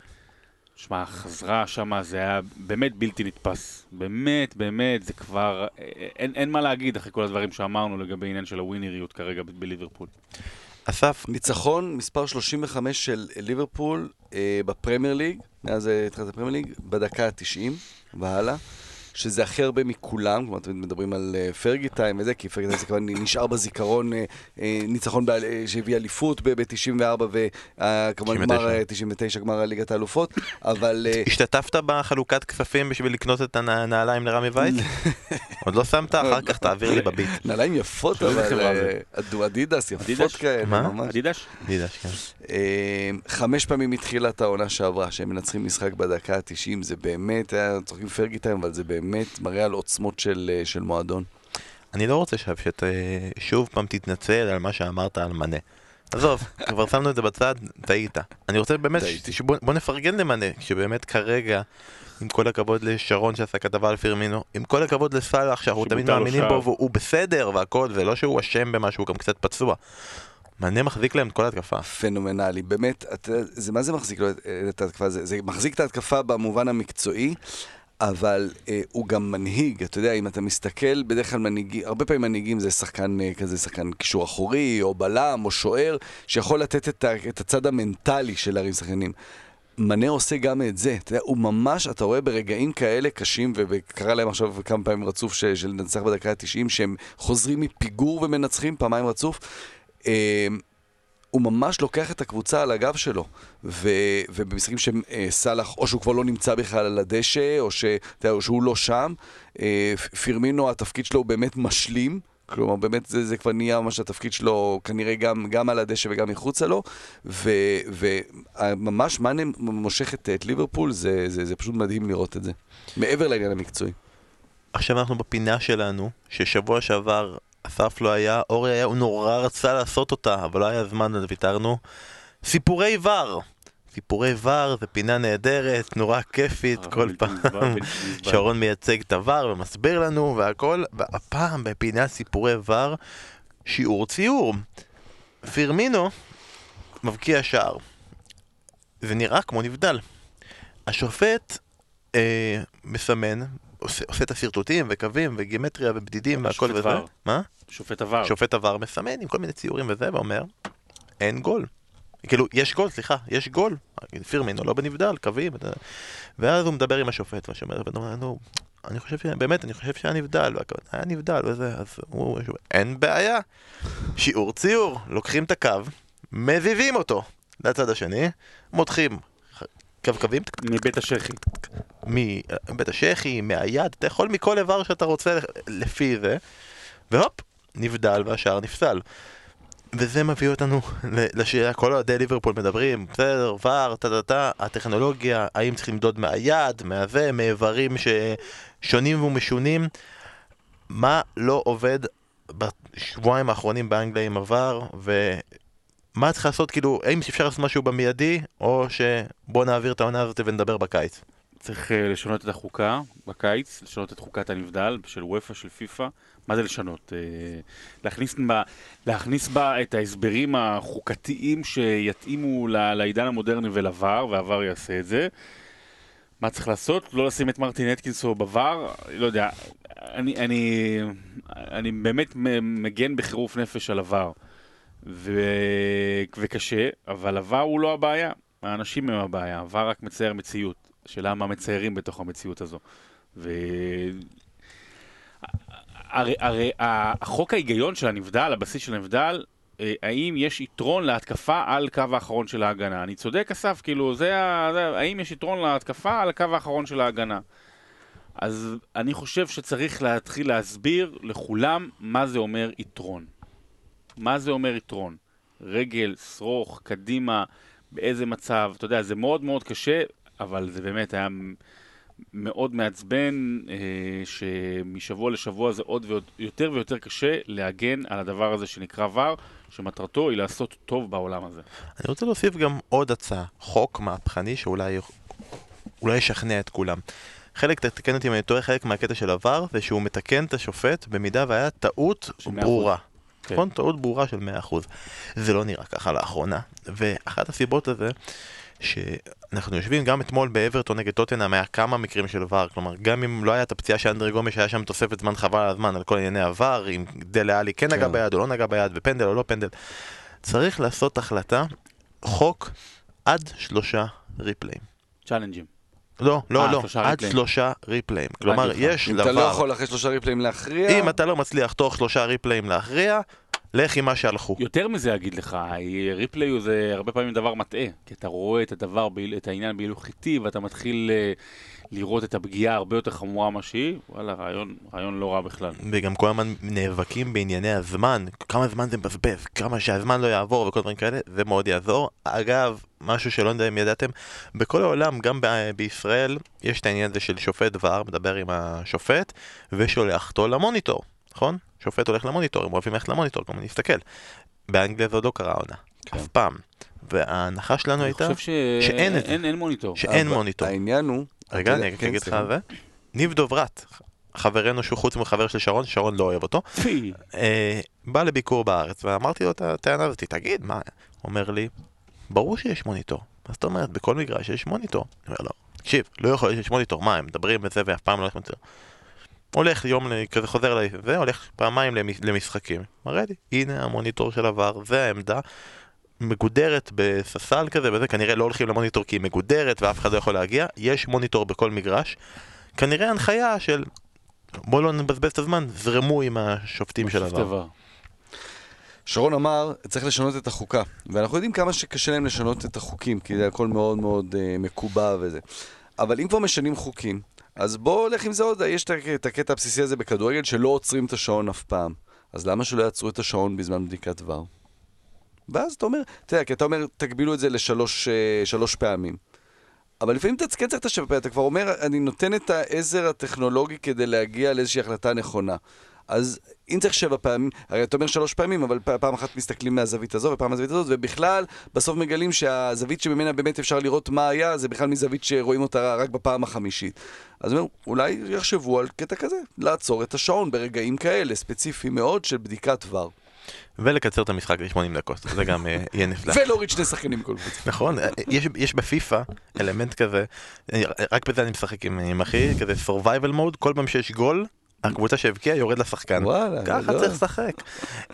שמע, חזרה שם, זה היה באמת בלתי נתפס. באמת, באמת, זה כבר, אין, אין מה להגיד אחרי כל הדברים שאמרנו לגבי עניין של הווינריות כרגע בליברפול. אסף, ניצחון מספר 35 של ליברפול אה, בפרמייר ליג, מאז התחלת הפרמייר ליג, בדקה ה-90 והלאה. שזה הכי הרבה מכולם, כלומר, תמיד מדברים על פרגי טיים וזה, כי פרגי טיים זה כבר נשאר בזיכרון, uh, uh, ניצחון שהביא אליפות ב-94 וכמובן גמר 99, גמר ליגת האלופות, אבל... השתתפת בחלוקת כספים בשביל לקנות את הנעליים לרמי וייץ? עוד לא שמת? אחר כך תעביר לי בביט. נעליים יפות, אבל אדידס, יפות כאלה, ממש. אדידש? אדידש, כן. חמש פעמים התחילה את העונה שעברה, שהם מנצחים משחק בדקה ה-90, זה באמת, צוחקים פרגי טיים, אבל זה באמת מראה על עוצמות של, אה, של מועדון. אני לא רוצה עכשיו שאתה שוב פעם תתנצל על מה שאמרת על מנה. עזוב, כבר שמנו את זה בצד, טעית. אני רוצה באמת, שבוא, בוא נפרגן למנה, שבאמת כרגע, עם כל הכבוד לשרון שעשה כתבה על פירמינו, עם כל הכבוד לסאלח שאנחנו תמיד מאמינים בו והוא בסדר והכל, ולא שהוא אשם במשהו, הוא גם קצת פצוע. מנה מחזיק להם את כל ההתקפה. פנומנלי, באמת, אתה, זה מה זה מחזיק לו את ההתקפה? זה, זה מחזיק את ההתקפה במובן המקצועי, אבל אה, הוא גם מנהיג, אתה יודע, אם אתה מסתכל, בדרך כלל מנהיגים, הרבה פעמים מנהיגים זה שחקן אה, כזה, שחקן קישור אחורי, או בלם, או שוער, שיכול לתת את, ה, את הצד המנטלי של להרים שחקנים. מנה עושה גם את זה, אתה יודע, הוא ממש, אתה רואה ברגעים כאלה קשים, וקרה להם עכשיו כמה פעמים רצוף של, של לנצח בדקה ה-90, שהם חוזרים מפיגור ומנצחים פעמיים רצוף. אה, הוא ממש לוקח את הקבוצה על הגב שלו, ו, ובמשחקים שסאלח, או שהוא כבר לא נמצא בכלל על הדשא, או, ש, או שהוא לא שם, אה, פירמינו, התפקיד שלו הוא באמת משלים. כלומר, באמת זה, זה כבר נהיה ממש התפקיד שלו, כנראה גם, גם על הדשא וגם מחוצה לו, וממש מאנה מושך את, את ליברפול, זה, זה, זה פשוט מדהים לראות את זה, מעבר לעניין המקצועי. עכשיו אנחנו בפינה שלנו, ששבוע שעבר אסף לא היה, אורי היה, הוא נורא רצה לעשות אותה, אבל לא היה זמן, אז ויתרנו. סיפורי ור. סיפורי ור זה פינה נהדרת, נורא כיפית, כל פעם שרון מייצג את הוור ומסביר לנו והכל, והפעם בפינה סיפורי ור, שיעור ציור. פירמינו מבקיע שער. זה נראה כמו נבדל. השופט אה, מסמן עושה, עושה את השרטוטים וקווים וגימטריה ובדידים והכל וזה. מה? שופט עבר. שופט עבר מסמן עם כל מיני ציורים וזה, ואומר, אין גול. כאילו, יש גול, סליחה, יש גול. פירמינו לא בנבדל, קווים. ואז הוא מדבר עם השופט, והשופט אומר, נו, אני חושב, ש- באמת, אני חושב שהיה נבדל, היה נבדל וזה, אז הוא, הוא- אין בעיה. שיעור ציור, לוקחים את הקו, מזיזים אותו לצד השני, מותחים קווקווים מבית השחי. מבית השחי, מהיד, אתה יכול מכל איבר שאתה רוצה לפי זה, והופ, נבדל והשאר נפסל. וזה מביא אותנו לשאלה, כל אוהדי ליברפול מדברים, בסדר, ור, טה-טה-טה, הטכנולוגיה, האם צריך למדוד מהיד, מהזה, מאיברים ששונים ומשונים, מה לא עובד בשבועיים האחרונים באנגליה עם עבר, ומה צריך לעשות, כאילו, האם אפשר לעשות משהו במיידי, או שבוא נעביר את העונה הזאת ונדבר בקיץ. צריך אה, לשנות את החוקה בקיץ, לשנות את חוקת הנבדל של וופא, של פיפא. מה זה לשנות? אה, להכניס בה, להכניס בה את ההסברים החוקתיים שיתאימו לעידן המודרני ולVAR, והVAR יעשה את זה. מה צריך לעשות? לא לשים את מרטין אטקינסו בVAR? לא יודע. אני, אני, אני באמת מגן בחירוף נפש על עבר. ו... וקשה, אבל עבר הוא לא הבעיה. האנשים הם הבעיה. עבר רק מצייר מציאות. השאלה מה מציירים בתוך המציאות הזו. ו... הרי, הרי החוק ההיגיון של הנבדל, הבסיס של הנבדל, אה, האם יש יתרון להתקפה על קו האחרון של ההגנה? אני צודק, אסף, כאילו, זה ה... זה... האם יש יתרון להתקפה על הקו האחרון של ההגנה? אז אני חושב שצריך להתחיל להסביר לכולם מה זה אומר יתרון. מה זה אומר יתרון? רגל, שרוך, קדימה, באיזה מצב, אתה יודע, זה מאוד מאוד קשה, אבל זה באמת היה מאוד מעצבן, אה, שמשבוע לשבוע זה עוד ויותר ויותר קשה להגן על הדבר הזה שנקרא ור, שמטרתו היא לעשות טוב בעולם הזה. אני רוצה להוסיף גם עוד הצעה, חוק מהפכני שאולי אולי ישכנע את כולם. חלק, תתקן אותי אם אני טועה, חלק מהקטע של עבר זה שהוא מתקן את השופט במידה והיה טעות של 100%. ברורה. כן. נכון? טעות ברורה של 100%. זה לא נראה ככה לאחרונה. ואחת הסיבות לזה, שאנחנו יושבים גם אתמול באברטון נגד טוטנאם, היה כמה מקרים של ור, כלומר, גם אם לא היה את הפציעה של אנדרי גומש, היה שם תוספת זמן חבל על הזמן על כל ענייני עבר, אם דלה עלי כן נגע כן. ביד או לא נגע ביד, ופנדל או לא פנדל. צריך לעשות החלטה, חוק עד שלושה ריפליים. צ'אלנג'ים. לא, לא, אה, לא, שלושה עד ריפליים. שלושה ריפליים. כלומר. יש אם אתה לא יכול אחרי שלושה ריפליים להכריע, אם אתה לא מצליח תוך שלושה ריפליים להכריע, לך עם מה שהלכו. יותר מזה אגיד לך, replay זה הרבה פעמים דבר מטעה, כי אתה רואה את הדבר, את העניין בהילוך איטי, ואתה מתחיל אה, לראות את הפגיעה הרבה יותר חמורה ממה שהיא, וואלה, רעיון, רעיון לא רע בכלל. וגם כל הזמן נאבקים בענייני הזמן, כמה זמן זה מבזבז, כמה שהזמן לא יעבור וכל דברים כאלה, זה מאוד יעזור. אגב, משהו שלא יודע אם ידעתם, בכל העולם, גם ב- בישראל, יש את העניין הזה של שופט דבר, מדבר עם השופט, ושולח אותו למוניטור, נכון? שופט הולך למוניטור, הם אוהבים ללכת למוניטור, כלומר נסתכל. באנגליה זה עוד לא קרה העונה, כן. אף פעם. וההנחה שלנו אני הייתה חושב ש... שאין את זה. אין, אין מוניטור. שאין אבל מוניטור. העניין הוא... רגע, אני כן, אגיד לך סליחה. זה. ניב דוברת, חברנו שהוא חוץ מחבר של שרון, שרון לא אוהב אותו. אה, בא לביקור בארץ, ואמרתי לו את הטענה הזאת, תגיד, מה? אומר לי, ברור שיש מוניטור. מה זאת אומרת, בכל מגרש יש מוניטור. אני אומר לו, תקשיב, לא יכול להיות שיש מוניטור, מה, הם מדברים בזה ואף פעם לא הולך מוניטור. הולך יום, כזה חוזר אליי, והולך פעמיים למ- למשחקים. מראה לי, הנה המוניטור של עבר, זה העמדה. מגודרת בססל כזה וזה, כנראה לא הולכים למוניטור כי היא מגודרת ואף אחד לא יכול להגיע, יש מוניטור בכל מגרש. כנראה הנחיה של בואו לא נבזבז את הזמן, זרמו עם השופטים של עבר. שרון אמר, צריך לשנות את החוקה. ואנחנו יודעים כמה שקשה להם לשנות את החוקים, כי זה הכל מאוד מאוד uh, מקובע וזה. אבל אם כבר משנים חוקים, אז בואו נלך עם זה עוד, יש את הקטע הבסיסי הזה בכדורגל שלא עוצרים את השעון אף פעם. אז למה שלא יעצרו את השעון בזמן בדיקת דבר? ואז אתה אומר, אתה יודע, כי אתה אומר, תגבילו את זה לשלוש אה, שלוש פעמים. אבל לפעמים אתה כן צריך את השבע פעמים, אתה כבר אומר, אני נותן את העזר הטכנולוגי כדי להגיע לאיזושהי החלטה נכונה. אז אם צריך שבע פעמים, הרי אתה אומר שלוש פעמים, אבל פעם אחת מסתכלים מהזווית הזו ופעם מהזווית הזאת, ובכלל, בסוף מגלים שהזווית שממנה באמת אפשר לראות מה היה, זה בכלל מזווית שרואים אותה רק בפעם החמישית. אז אומר, אולי יחשבו על קטע כזה, לעצור את השעון ברגעים כאלה, ספציפיים מאוד, של בדיקת דבר. ולקצר את המשחק ל-80 דקות, זה גם אה, יהיה נפלא. ולהוריד שני שחקנים מכל קבוצה. נכון, אה, יש, יש בפיפא אלמנט כזה, אה, רק בזה אני משחק עם, עם אחי, כזה survival mode, כל פעם שיש גול, הקבוצה שהבקיעה יורד לשחקן. וואלה, ככה. צריך לשחק.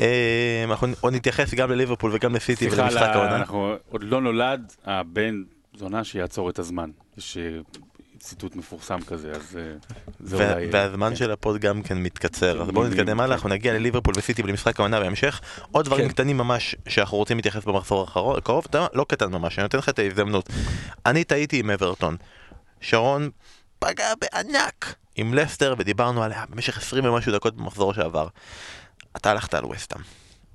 אה, אנחנו עוד נתייחס גם לליברפול וגם לסיטי ולמשחק העונה. אנחנו עוד לא נולד הבן זונה שיעצור את הזמן. יש אה, ציטוט מפורסם כזה, אז אה, זה אולי... והזמן כן. של ה pod גם כן מתקצר, אז כן, בואו נתקדם הלאה, כן. אנחנו נגיע לליברפול וסיטי ולמשחק העונה בהמשך. עוד דברים. קטנים ממש שאנחנו רוצים להתייחס במחזור הקרוב? לא קטן ממש, אני נותן לך את ההזדמנות. אני טעיתי עם אברטון. שרון פגע בענק עם לסטר ודיברנו עליה במשך 20 ומשהו דקות במחזור שעבר. אתה הלכת על וסטאם.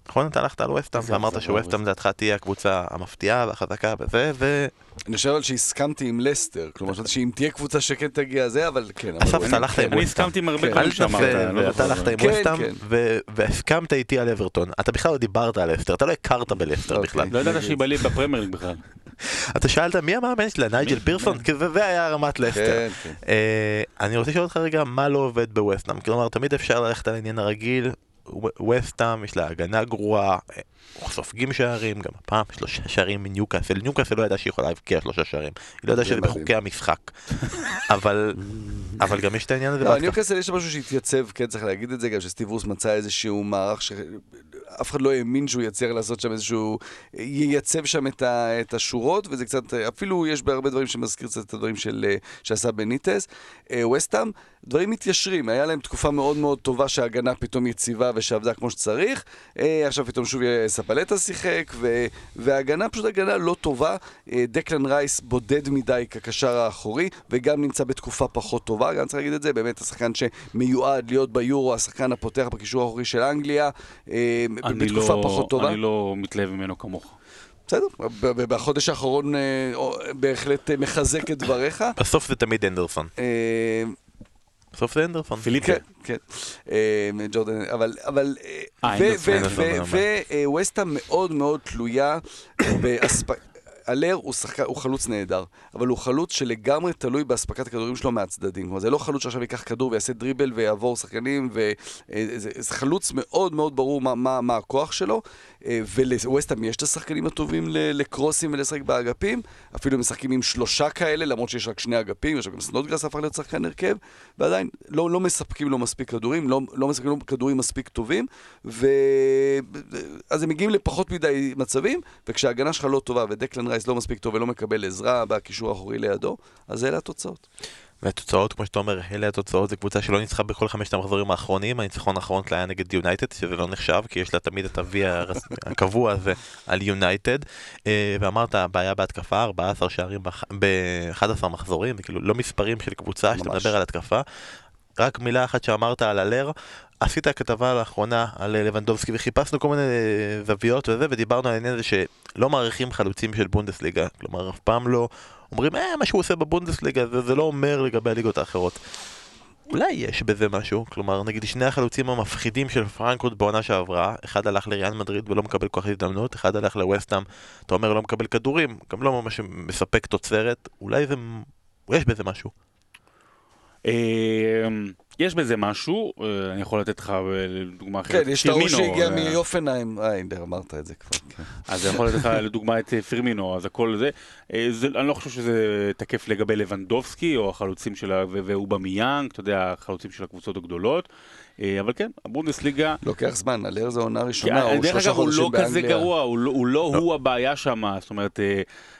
נכון? אתה הלכת על וסטאם ואמרת שווסטאם. לדעתך תהיה הקבוצה המפתיעה והחזקה וזה, ו... אני חושב אבל שהסכמתי עם לסטר, כלומר, חשבתי שאם תהיה קבוצה שכן תגיע זה, אבל כן. אסף, אתה הלכת עם אני ווסטהאם. הסכמתי עם הרבה כן. דברים שאמרת, אני לא זוכר. הלכת עם כן, ווסטהאם, כן. ו- והסכמת איתי על אברטון. אתה בכלל לא דיברת על לסטר, אתה לא הכרת בלסטר אוקיי. בכלל. לא ידעת שהיא בליג בפרמייר ליג בכלל. אתה שאלת מי המאמן שלה, נייג'ל פירסון? זה היה רמת. אה, אני רוצה לשאול אותך רגע, מה לא עובד בווסטהאם? כלומר, תמיד אפשר ללכת על העניין הרגיל, ווסטהאם, יש לה הגנה גרועה, אה, סופגים שערים, גם הפעם שלושה שערים מניוקאסל. ניוקאסל לא ידעה שהיא יכולה להבקיע שלושה שערים. היא לא ידעה זה שזה. בחוקי המשחק. אבל אבל גם יש את העניין הזה לא. ניוקאסל יש משהו שהתייצב, כן צריך להגיד את זה, גם שסטיב רוס מצא איזשהו מערך שאף אחד לא האמין שהוא יצליח לעשות שם איזשהו, ייצב שם את, ה... את השורות, וזה קצת, אפילו יש בהרבה דברים שמזכיר קצת את הדברים של, שעשה בניטס. אה, וסטאם, דברים מתיישרים, היה להם תקופה מאוד מאוד טובה שההגנה פתאום יציבה ושעבדה כמו שצריך, אה, עכשיו פתאום שוב ספלטה שיחק, ו... וההגנה פשוט הגנה לא טובה, אה, דקלן רייס בודד מדי כקשר האחורי, וגם נמצא בתקופה פחות טובה, גם צריך להגיד את זה, באמת השחקן שמיועד להיות ביורו, השחקן הפותח בקישור האחורי של אנגליה, בתקופה לא- פחות טובה. אני לא מתלהב ממנו כמוך. בסדר, בחודש האחרון אה, בהחלט אה, מחזק את דבריך. בסוף זה תמיד אנדרסון. אה, בסוף זה אנדרסון. פיליפה. כן, כן. ג'ורדן, אבל, אבל, אה. וווסטהאם מאוד מאוד תלויה באספק... אלר הוא, שחק... הוא חלוץ נהדר, אבל הוא חלוץ שלגמרי תלוי באספקת הכדורים שלו מהצדדים. כלומר, זה לא חלוץ שעכשיו ייקח כדור ויעשה דריבל ויעבור שחקנים, וזה זה חלוץ מאוד מאוד ברור מה, מה, מה הכוח שלו, אה, ולווסטהאם יש את השחקנים הטובים לקרוסים ולשחק באגפים, אפילו הם משחקים עם שלושה כאלה, למרות שיש רק שני אגפים, עכשיו גם סנודגרס הפך להיות שחקן הרכב, ועדיין לא, לא מספקים לו מספיק כדורים, לא, לא מספקים לו כדורים מספיק טובים, ו... אז הם מגיעים לפחות מדי מצבים, וכשההגנה שלך לא טובה ודקלן רייס לא מספיק טוב ולא מקבל עזרה בקישור האחורי לידו, אז אלה התוצאות. והתוצאות, כמו שאתה אומר, אלה התוצאות, זו קבוצה שלא ניצחה בכל חמשת המחזורים האחרונים, הניצחון האחרון שלה היה נגד יונייטד, שזה לא נחשב, כי יש לה תמיד את ה-V הקבוע הזה על יונייטד. אה, ואמרת, בעיה בהתקפה, 14 שערים ב-11 מחזורים, זה כאילו לא מספרים של קבוצה, שאתה. מדבר על התקפה. רק מילה אחת שאמרת על הלר, עשית כתבה לאחרונה על אה, לבנדובסקי וחיפשנו כל מיני אה, זוויות וזה, ודיברנו על העניין הזה שלא מעריכים חלוצים של בונדסליגה, כלומר אף פעם לא אומרים, אה, מה שהוא עושה בבונדסליגה, זה, זה לא אומר לגבי הליגות האחרות. אולי יש בזה משהו, כלומר נגיד שני החלוצים המפחידים של פרנקפורט בעונה שעברה, אחד הלך לריאל מדריד ולא מקבל כוח הזדמנות, אחד הלך לווסטהאם, אתה אומר לא מקבל כדורים, גם לא ממש מספק תוצרת, אולי זה, יש בזה משהו. אה, יש בזה משהו, אה, אני יכול לתת לך אה, דוגמה אחרת. כן, יש את ההוא שהגיע מיופנהיים, אה, הנה, אמרת את זה כבר, כן. אז אני יכול לתת לך לדוגמה את פירמינו, אז הכל זה. אני לא חושב שזה תקף לגבי לבנדובסקי או החלוצים של ה... ואובמיאנג, אתה יודע, החלוצים של הקבוצות הגדולות. אבל כן, הבונדסליגה, לוקח זמן, אלר זה עונה ראשונה, אה, הוא דרך שלושה אגב, הוא חודשים לא באנגליה. כזה גרוע, הוא לא, הוא, לא הוא הבעיה שם, זאת אומרת,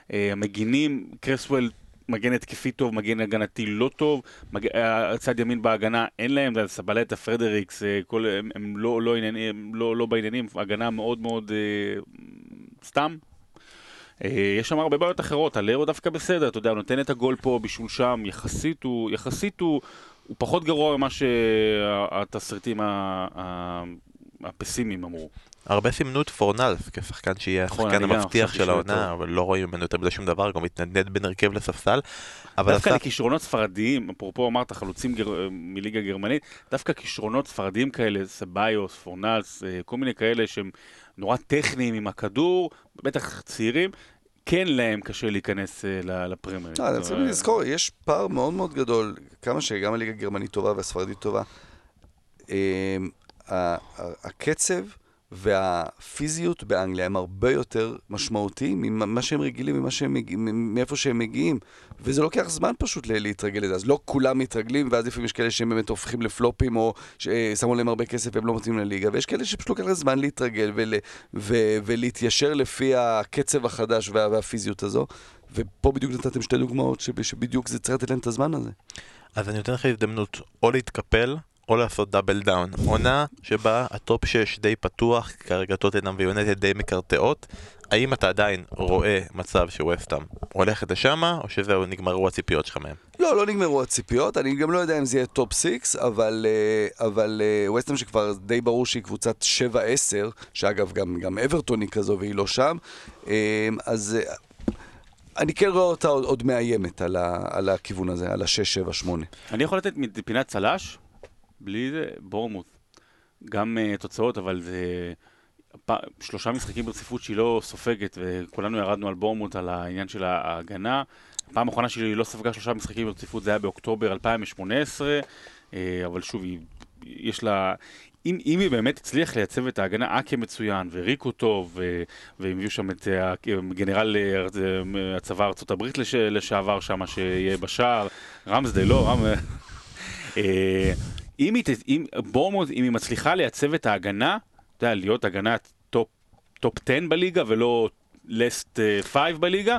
המגינים, קרסוול מגן התקפי טוב, מגן הגנתי לא טוב, מג... אה, צד ימין בהגנה אין להם, זה סבלטה, פרדריקס, אה, כל, הם, הם לא, לא, עניינים, הם לא, לא בעניינים, הגנה מאוד מאוד אה, סתם. אה, יש שם הרבה בעיות אחרות, הלרו דווקא בסדר, אתה יודע, הוא נותן את הגול פה בשביל שם, יחסית הוא, יחסית הוא, הוא פחות גרוע ממה שהתסריטים הפסימיים אמרו. הרבה סימנו את פורנלס כשחקן שיהיה נכון, השחקן המבטיח של העונה. אבל לא רואים ממנו יותר מדי שום דבר, גם מתנדנד בין הרכב לספסל. אבל דווקא לכישרונות ספרדיים, אפרופו אמרת חלוצים גר... מליגה גרמנית, דווקא כישרונות ספרדיים כאלה, סביוס, פורנלס, אה, כל מיני כאלה שהם נורא טכניים עם הכדור, בטח צעירים, כן להם קשה להיכנס אה, ל- לפרמייר. לא, אומרת, לזכור, יש פער מאוד מאוד גדול, כמה שגם הליגה הגרמנית טובה והספרדית טובה. הקצב והפיזיות באנגליה הם הרבה יותר משמעותיים ממה שהם רגילים, ממה שהם מאיפה שהם מגיעים. וזה לוקח זמן פשוט להתרגל לזה. אז לא כולם מתרגלים, ואז לפעמים יש כאלה שהם באמת הופכים לפלופים, או ששמו להם הרבה כסף והם לא מתאים לליגה, ויש כאלה שפשוט לוקח זמן להתרגל ול, ו, ולהתיישר לפי הקצב החדש וה, והפיזיות הזו. ופה בדיוק נתתם שתי דוגמאות שבדיוק זה צריך לתת להם את הזמן הזה. אז אני נותן לך הזדמנות או להתקפל או לעשות double down. עונה שבה ה top 6 די פתוח, כרגע טוטנאם ויונטד די מקרטעות. האם אתה עדיין רואה מצב שווסטאם הולכת לשם, או שזהו, נגמרו הציפיות שלך מהם? לא, לא נגמרו הציפיות, אני גם לא יודע אם זה יהיה top 6, אבל, אה, אבל אה, ווסטאם שכבר די ברור שהיא קבוצת 7-10, שאגב גם, גם אברטון היא כזו והיא לא שם, אה, אז אני כן רואה אותה עוד, עוד מאיימת על, ה, על הכיוון הזה, על ה-6-7-8. אני יכול לתת פינת צל"ש? בלי זה, בורמוט. גם uh, תוצאות, אבל זה פ... שלושה משחקים ברציפות שהיא לא סופגת, וכולנו ירדנו על בורמוט, על העניין של ההגנה. פעם אחרונה שהיא לא ספגה שלושה משחקים ברציפות זה היה באוקטובר 2018, uh, אה, אבל שוב, היא, יש לה... אם, אם היא באמת הצליח לייצב את ההגנה, אקה מצוין, וריקו טוב, והם הביאו שם את גנרל הצבא ארצות הברית לש, לשעבר שם, שיהיה בשער, רמסדי, לא, רמ... אה, אם היא, אם, בורמוט, אם היא מצליחה לייצב את ההגנה, אתה יודע, להיות הגנה טופ, טופ 10 בליגה ולא לסט 5 uh, בליגה,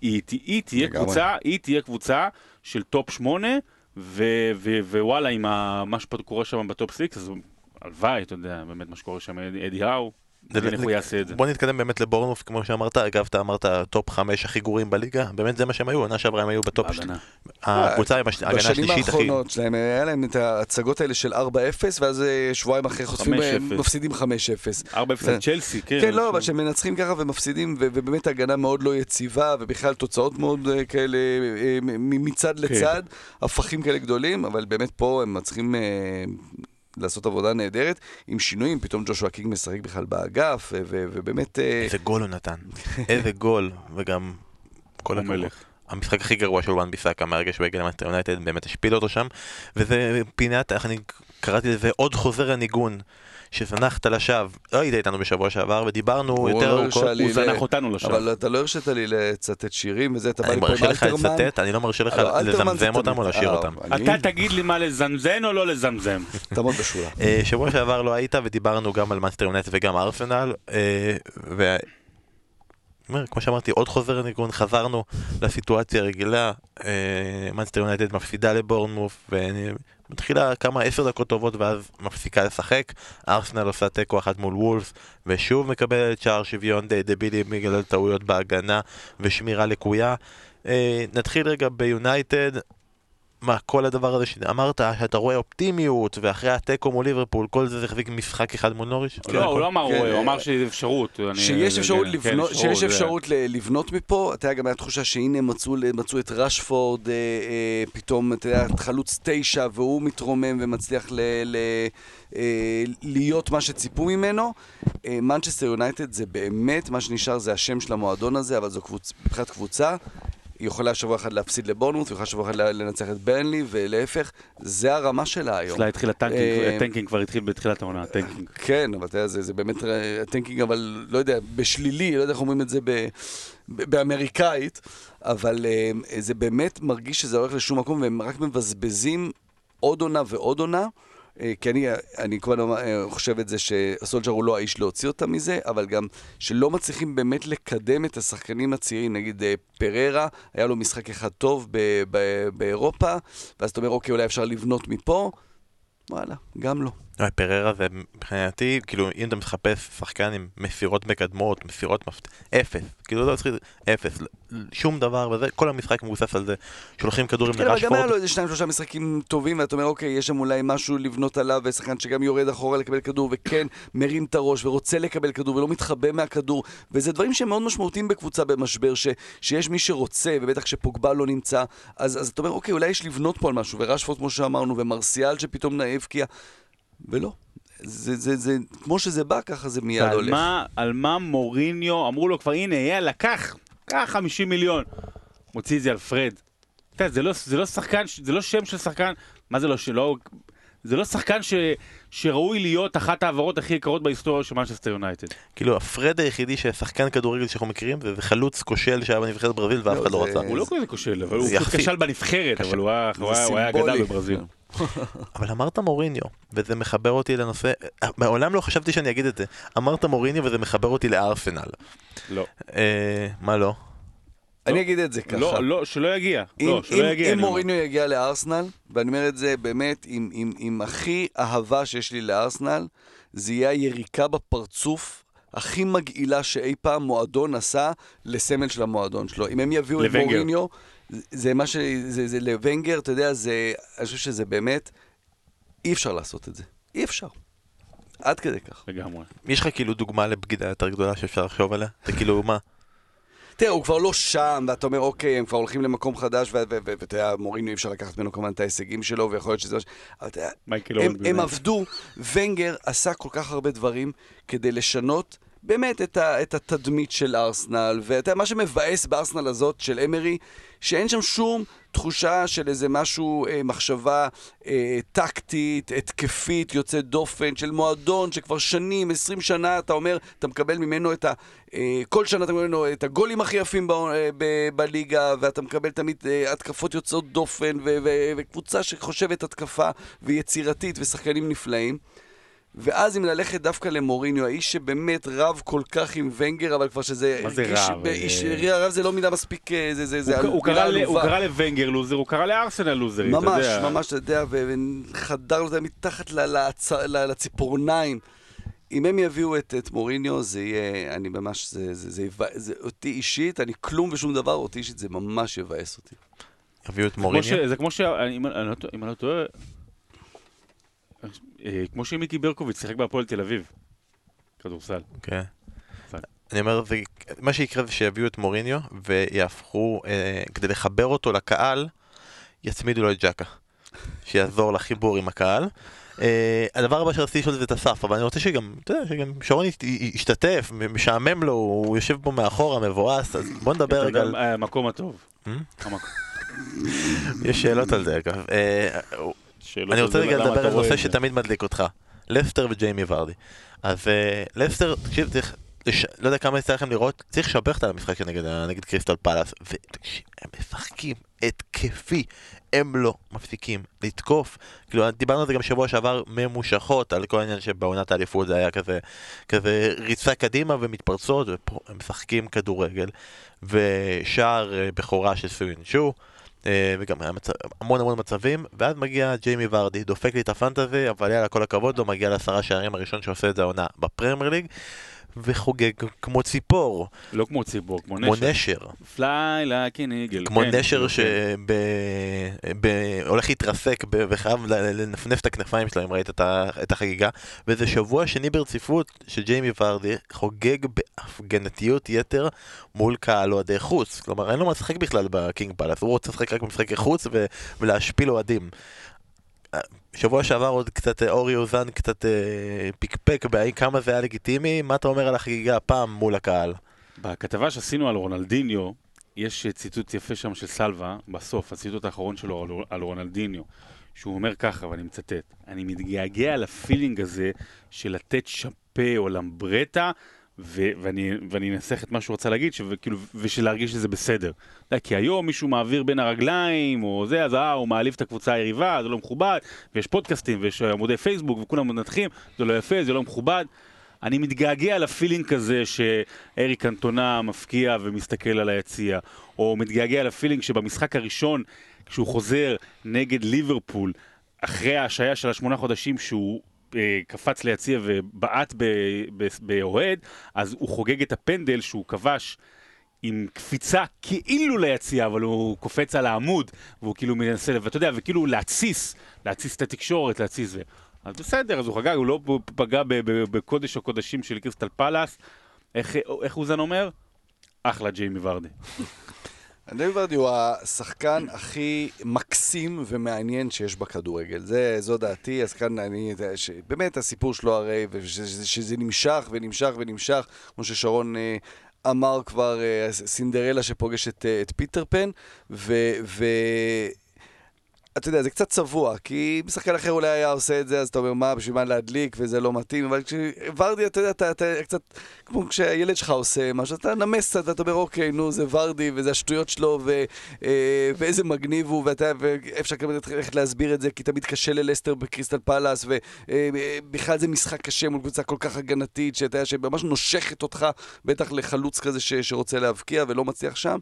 היא, היא, תהיה קבוצה, היא תהיה קבוצה של טופ 8, ו, ו, ווואלה, עם מה שקורה שם בטופ 6, אז הלוואי, אתה יודע, באמת מה שקורה שם, אדי האו. איך הוא יעשה את זה. בוא נתקדם באמת לבורנמות', כמו שאמרת, אגב, אתה אמרת top חמש הכי גרועים בליגה, באמת זה מה שהם היו, עונה שעברה הם היו ב top שלי. הקבוצה עם ההגנה השלישית הכי... בשנים האחרונות שלהם, היה להם את ההצגות האלה של 4-0, ואז אה, שבועיים אחרי חוטפים, מפסידים 5-0. 4-0 על צ'לסי, כן. כן, לא, אבל שהם מנצחים ככה ומפסידים, ובאמת הגנה מאוד לא יציבה, ובכלל תוצאות מאוד אה, כאלה אה, מצד כן. לצד, הפכים כאלה גדולים, אבל באמת פה הם מצליחים... לעשות עבודה נהדרת, עם שינויים, פתאום ג'ושוע קינג משחק בכלל באגף, ובאמת... אה, איזה גול הוא נתן, איזה גול, וגם כל המהלך. המשחק הכי גרוע של וואן ביסאקה מהרגע שהוא הגיע למנצ'סטר יונייטד, באמת השפיל אותו שם, וזה פינת, איך אני קראתי לזה, עוד חוזר הניגון. שזנחת לשווא, לא היית איתנו בשבוע שעבר, ודיברנו יותר לא ארוכות. הוא זנח אותנו לשווא. אבל אתה לא הרשית לי לצטט שירים וזה, אתה בא לי פה עם אלתרמן. אני מרשה לך לצטט, אני לא מרשה לך אה, לא, לזמזם אותם או לשיר אותם. אתה תגיד לי מה לזמזם או לא לזמזם. תעמוד בשורה. אה, שבוע שעבר לא היית ודיברנו גם על מנצ'סטר יונייטד וגם ארסנל, אה, אומר, כמו שאמרתי, עוד חוזר הניגון, חזרנו לסיטואציה הרגילה, מנצ'סטר יונייטד מפסידה לבורנמות', ומתחילה כמה עשר דקות טובות ואז מפסיקה לשחק, ארסנל עושה תיקו אחת מול וולבס, ושוב מקבלת שער שוויון די דבילי בגלל טעויות בהגנה ושמירה לקויה. נתחיל רגע ביונייטד, מה, כל הדבר הזה שאמרת, שאתה רואה אופטימיות, ואחרי התיקו מול ליברפול, כל זה זה החזיק משחק אחד מול נוריש? לא, הוא לא אמר רואה, הוא אמר שיש אפשרות. שיש אפשרות לבנות, מפה, אתה יודע, גם הייתה תחושה שהנה מצאו את רשפורד, אה, אה, פתאום, אתה יודע, חלוץ תשע, והוא מתרומם ומצליח אה, להיות מה שציפו ממנו. מנצ'סטר יונייטד זה באמת, מה שנשאר זה השם של המועדון הזה, אבל זו מבחינת קבוצה. היא יכולה שבוע אחד להפסיד לבורנמות', היא יכולה שבוע אחד לנצח את ברנלי, ולהפך, זה הרמה שלה היום. אצלה התחיל ה tanking, ה tanking כבר התחיל בתחילת העונה, ה tanking. כן, אבל אתה יודע, זה באמת ה tanking, אבל לא יודע, בשלילי, לא יודע איך אומרים את זה באמריקאית, אבל אה, זה באמת מרגיש שזה הולך לשום מקום, והם רק מבזבזים עוד עונה ועוד עונה. אה, כי אני, אני הזמן אה, חושב את זה שסולג'ר הוא לא האיש להוציא אותם מזה, אבל גם שלא מצליחים באמת לקדם את השחקנים הצעירים, נגיד אה, פררה, היה לו משחק אחד טוב באירופה, ואז אתה אומר, אוקיי, אולי אפשר לבנות מפה, וואלה, גם לא. לא, פררה זה מבחינתי, כאילו, אם אתה מחפש שחקן עם מסירות מקדמות, מסירות מפת... אפס. כאילו, לא צריך... אפס. שום דבר וזה, כל המשחק מבוסס על זה. שולחים כדורים לרשפורד. כן, אבל גם היה לו איזה שניים שלושה משחקים טובים, ואתה אומר, אוקיי, יש שם אולי משהו לבנות עליו, ושחקן שגם יורד אחורה לקבל כדור, וכן מרים את הראש, ורוצה לקבל כדור, ולא מתחבא מהכדור. וזה דברים שהם מאוד משמעותיים בקבוצה במשבר, ש... שיש מי שרוצה, ובטח כשפוגבה לא נמצא, אז, אז אתה אומר, אוקיי, אולי יש לבנות פה על משהו, ורשפורד, כמו שאמרנו, ומרסיאל שפתאום הבקיע. ולא. זה, זה, זה, כמו שזה בא, ככה זה מיד הולך. מה, על מה מוריניו, אמרו לו כבר, הנה, יאללה, קח, קח 50 מיליון. מוציא את זה על פרד. אתה יודע, זה לא, זה לא שחקן, זה לא שם של שחקן, מה זה לא, שלא, זה לא שחקן ש, שראוי להיות אחת העברות הכי יקרות בהיסטוריה של מנצ'סטר יונייטד. כאילו, הפרד היחידי ששחקן כדורגל שאנחנו מכירים, זה זה חלוץ כושל שהיה בנבחרת ברזיל ואף לא, אחד לא רצה. הוא לא כזה כושל, אבל הוא. כשל בנבחרת, אבל הוא היה-. אגדה בברזיל. אבל אמרת מוריניו, וזה מחבר אותי לנושא, מעולם לא חשבתי שאני אגיד את זה. אמרת מוריניו וזה מחבר אותי לארסנל. לא. אה, מה לא? אני אגיד את זה ככה. לא, לא, שלא יגיע. אם, לא, שלא אם, יגיע. אם. מוריניו יגיע לארסנל, ואני אומר את זה באמת עם, עם, עם הכי אהבה שיש לי לארסנל, זה יהיה היריקה בפרצוף הכי מגעילה שאי פעם מועדון עשה לסמל של המועדון שלו. אם הם יביאו את לוונגר. מוריניו, זה- זה מה ש... זה, זה לוונגר, אתה יודע, זה... אני חושב שזה באמת... אי אפשר לעשות את זה. אי אפשר. עד כדי כך. לגמרי. יש לך כאילו דוגמה לבגידה יותר גדולה שאפשר לחשוב עליה? זה כאילו מה? תראה, הוא כבר לא שם, ואתה אומר, אוקיי, הם כבר הולכים למקום חדש, ואתה יודע, מוריניו אי אפשר לקחת ממנו כמובן את ההישגים שלו, ויכול להיות שזה... אבל אתה יודע, הם. עבדו, ונגר עשה כל כך הרבה דברים כדי לשנות באמת את, ה, את התדמית של ארסנל, ואתה מה שמבאס בארסנל הזאת של אמרי, שאין שם שום תחושה של איזה משהו, אה, מחשבה אה, טקטית, התקפית, יוצאת דופן, של מועדון שכבר שנים, 20 שנה, אתה אומר, אתה מקבל ממנו את ה... אה, כל שנה אתה מקבל ממנו את הגולים הכי יפים ב, אה, ב, בליגה, ואתה מקבל תמיד אה, התקפות יוצאות דופן, ו, ו, וקבוצה שחושבת התקפה, ויצירתית, ושחקנים נפלאים. ואז אם ללכת דווקא למוריניו, האיש שבאמת רב כל כך עם ונגר, אבל כבר שזה... מה זה רב? באיש- אה, רב זה לא מילה מספיק... אה, זה, זה, זה הוא- הוא קרא ל- הוא. קרא לוונגר לוזר, הוא קרא לארסנל לוזרית, אתה ממש, יודע. ממש, אתה יודע, ו- וחדר לו את זה מתחת ל- לצ- ל- לציפורניים. אם הם יביאו את, את מוריניו, זה יהיה, אני ממש, זה, זה, זה, יבא- זה, אותי אישית, אני כלום ושום דבר, אותי אישית זה ממש יבאס אותי. הביאו את כמו מוריניו? זה כמו ש... אני- אם אני לא טועה- אם אני לא טועה... אה, כמו שמיקי ברקוביץ' שיחק בהפועל תל אביב. כדורסל. כן. אני אומר, זה, מה שיקרה זה שיביאו את מוריניו ויהפכו, אה, כדי לחבר אותו לקהל, יצמידו לו את ג'קה. שיעזור לחיבור עם הקהל. אה, הדבר הבא שרציתי לשאול זה את אסף, אבל אני רוצה שגם, אתה יודע, שגם שרון ישתתף, משעמם לו, הוא יושב פה מאחורה, מבואס, אז בוא נדבר רגע על... אה, המקום הטוב. Hmm? יש שאלות על זה אגב. שאלות אני רוצה רגע לדבר על נושא. שתמיד מדליק אותך. לסטר וג'יימי ורדי. אז אה, לסטר, תקשיב, צריך, לש- לא יודע כמה יצא לכם לראות, צריך לשבח את המשחק נגד, נגד קריסטל פלאס. ותקשיב, הם משחקים התקפי, הם לא מפסיקים לתקוף. כאילו, דיברנו על זה גם שבוע שעבר, ממושכות, על כל העניין שבעונת האליפות זה היה כזה, כזה ריצה קדימה ומתפרצות, ופה הם משחקים כדורגל. ושער אה, בכורה של סוינשו. אה, וגם היה מצ... המון המון מצבים, ואז מגיע ג'יימי ורדי, דופק לי את הפנטזי, אבל יאללה, כל הכבוד לו, מגיע לעשרה שערים הראשון שעושה את זה העונה בפרמייר ליג, וחוגג כמו ציפור, לא כמו ציבור, כמו כמו נשר. נשר, פליי an eagle. כמו כן, נשר כן. שהולך להתרסק וחייב לנפנף את הכנפיים שלו, אם ראית את החגיגה, וזה שבוע שני ברציפות שג'יימי ורדי חוגג בהפגנתיות יתר מול קהל אוהדי חוץ. כלומר, אין לו מה לשחק בכלל בקינג פלאס, הוא רוצה לשחק רק במשחקי חוץ ולהשפיל אוהדים. שבוע שעבר עוד קצת אה, אורי אוזן קצת אה, פיקפק בהאם כמה זה היה לגיטימי, מה אתה אומר על החגיגה הפעם מול הקהל? בכתבה שעשינו על רונלדיניו, יש אה, ציטוט יפה שם של סלווה, בסוף, הציטוט האחרון שלו על, על רונלדיניו, שהוא אומר ככה, ואני מצטט, אני מתגעגע לפילינג הזה של לתת שפה או למברטה, ואני, ואני אנסח את מה שהוא רצה להגיד, שכאילו, ושלהרגיש שזה בסדר. אתה כי היום מישהו מעביר בין הרגליים, או זה, אז אה, הוא מעליב את הקבוצה היריבה, זה לא מכובד, ויש פודקאסטים, ויש עמודי פייסבוק, וכולם מנתחים, זה לא יפה, זה לא מכובד. אני מתגעגע לפילינג כזה שאריק אנטונה מפקיע ומסתכל על היציע, או מתגעגע לפילינג שבמשחק הראשון, כשהוא חוזר נגד ליברפול, אחרי ההשעיה של השמונה חודשים שהוא אה, קפץ ליציע ובעט באוהד, אז הוא חוגג את הפנדל שהוא כבש. עם קפיצה כאילו ליציע, אבל הוא קופץ על העמוד, והוא כאילו מנסה, ואתה יודע, וכאילו להתסיס, להתסיס את התקשורת, להתסיס זה. אז בסדר, אז הוא חגג, הוא לא פגע בקודש הקודשים של קריסטל פלאס. איך, איך אוזן אומר? אחלה ג'יימי ורדי. ג'יימי ורדי הוא השחקן הכי מקסים ומעניין שיש בכדורגל. זה, זו דעתי, אז כאן אני, ש- באמת הסיפור שלו הרי, ושזה שזה נמשך ונמשך ונמשך, כמו ששרון אה, אמר כבר, אה, סינדרלה שפוגש את, אה, את פיטר פן, ו... ו אתה יודע, זה קצת צבוע, כי אם שחקן אחר אולי היה עושה את זה, אז אתה אומר, מה, בשביל מה להדליק, וזה לא מתאים, אבל כשוורדי, אתה יודע, אתה, אתה קצת, כמו כשהילד שלך עושה משהו, אתה נמס קצת, ואתה אומר, אוקיי, נו, זה ורדי, וזה השטויות שלו, ו, אה, ואיזה מגניב הוא, ואתה, ואפשר גם ללכת להסביר את זה, כי תמיד קשה ללסטר בקריסטל פלאס, ובכלל זה משחק קשה מול קבוצה כל כך הגנתית, שאתה יודע, שממש נושכת אותך, בטח לחלוץ כזה ש, שרוצה להבקיע ולא מצליח שם,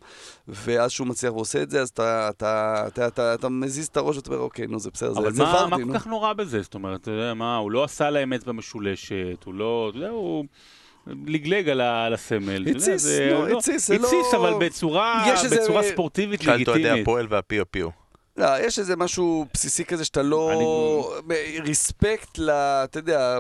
ואז שהוא מצליח ועושה את זה, אז אתה, אתה, אתה, אתה, אתה מזיז את הראש ואתה אומר, אוקיי, נו, זה בסדר, אבל זה, מה, ורדי, מה נו. כל כך נורא בזה? זאת אומרת, אתה יודע מה, הוא לא עשה להם אצבע משולשת, הוא לא, אתה יודע, הוא לגלג על, הסמל. אתה יודע, התסיס, נו, התסיס, זה לא- התסיס, אבל בצורה, ספורטיבית שאלת אוהדי לגיטימית. הפועל והפיו פיו. לא, יש איזה משהו בסיסי כזה שאתה לא... ריספקט ל... אתה יודע,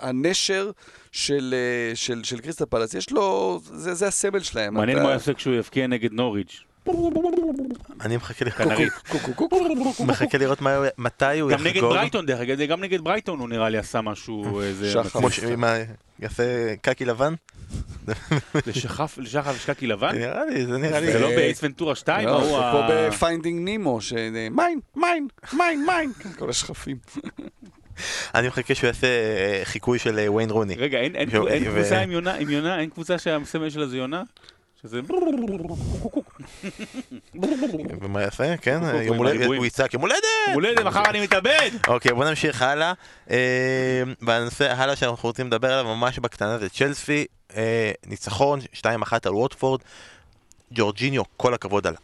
הנשר של, אה, של, של קריסטל פלאס, יש לו... זה, זה הסמל שלהם. מעניין אתה- מה יעשה כשהוא יבקיע נגד נוריץ'. אני מחכה לראות-. מחכה הוא- מתי הוא גם נגד יחגוג. ברייטון, דרך אגב, גם נגד ברייטון הוא נראה לי עשה משהו, איזה... כמו ש... מה, יעשה קקי לבן? לשחף, לשחף ושקקי לבן? נראה לי, זה נראה לי. זה לא באייס ונטורה 2, לא, זה ה... כמו ב Finding Nemo, ש... mine, mine, mine, mine. כל השחפים. אני מחכה שהוא יעשה אה, חיקוי של אה, וויין רוני. רגע, אין- קבוצה עם יונה, עם יונה, אין קבוצה שהסמל שלה זה יונה? שזה... ומה יעשה? כן, הולדת, הריבועים. הוא יצעק יום הולדת! מולדת, מחר אני מתאבד! אוקיי, בוא נמשיך הלאה. אה, והנושא הלאה שאנחנו רוצים לדבר עליו ממש בקטנה זה צ'לסי, אה, ניצחון, 2-1 על ווטפורד. ג'ורג'יניו, כל הכבוד על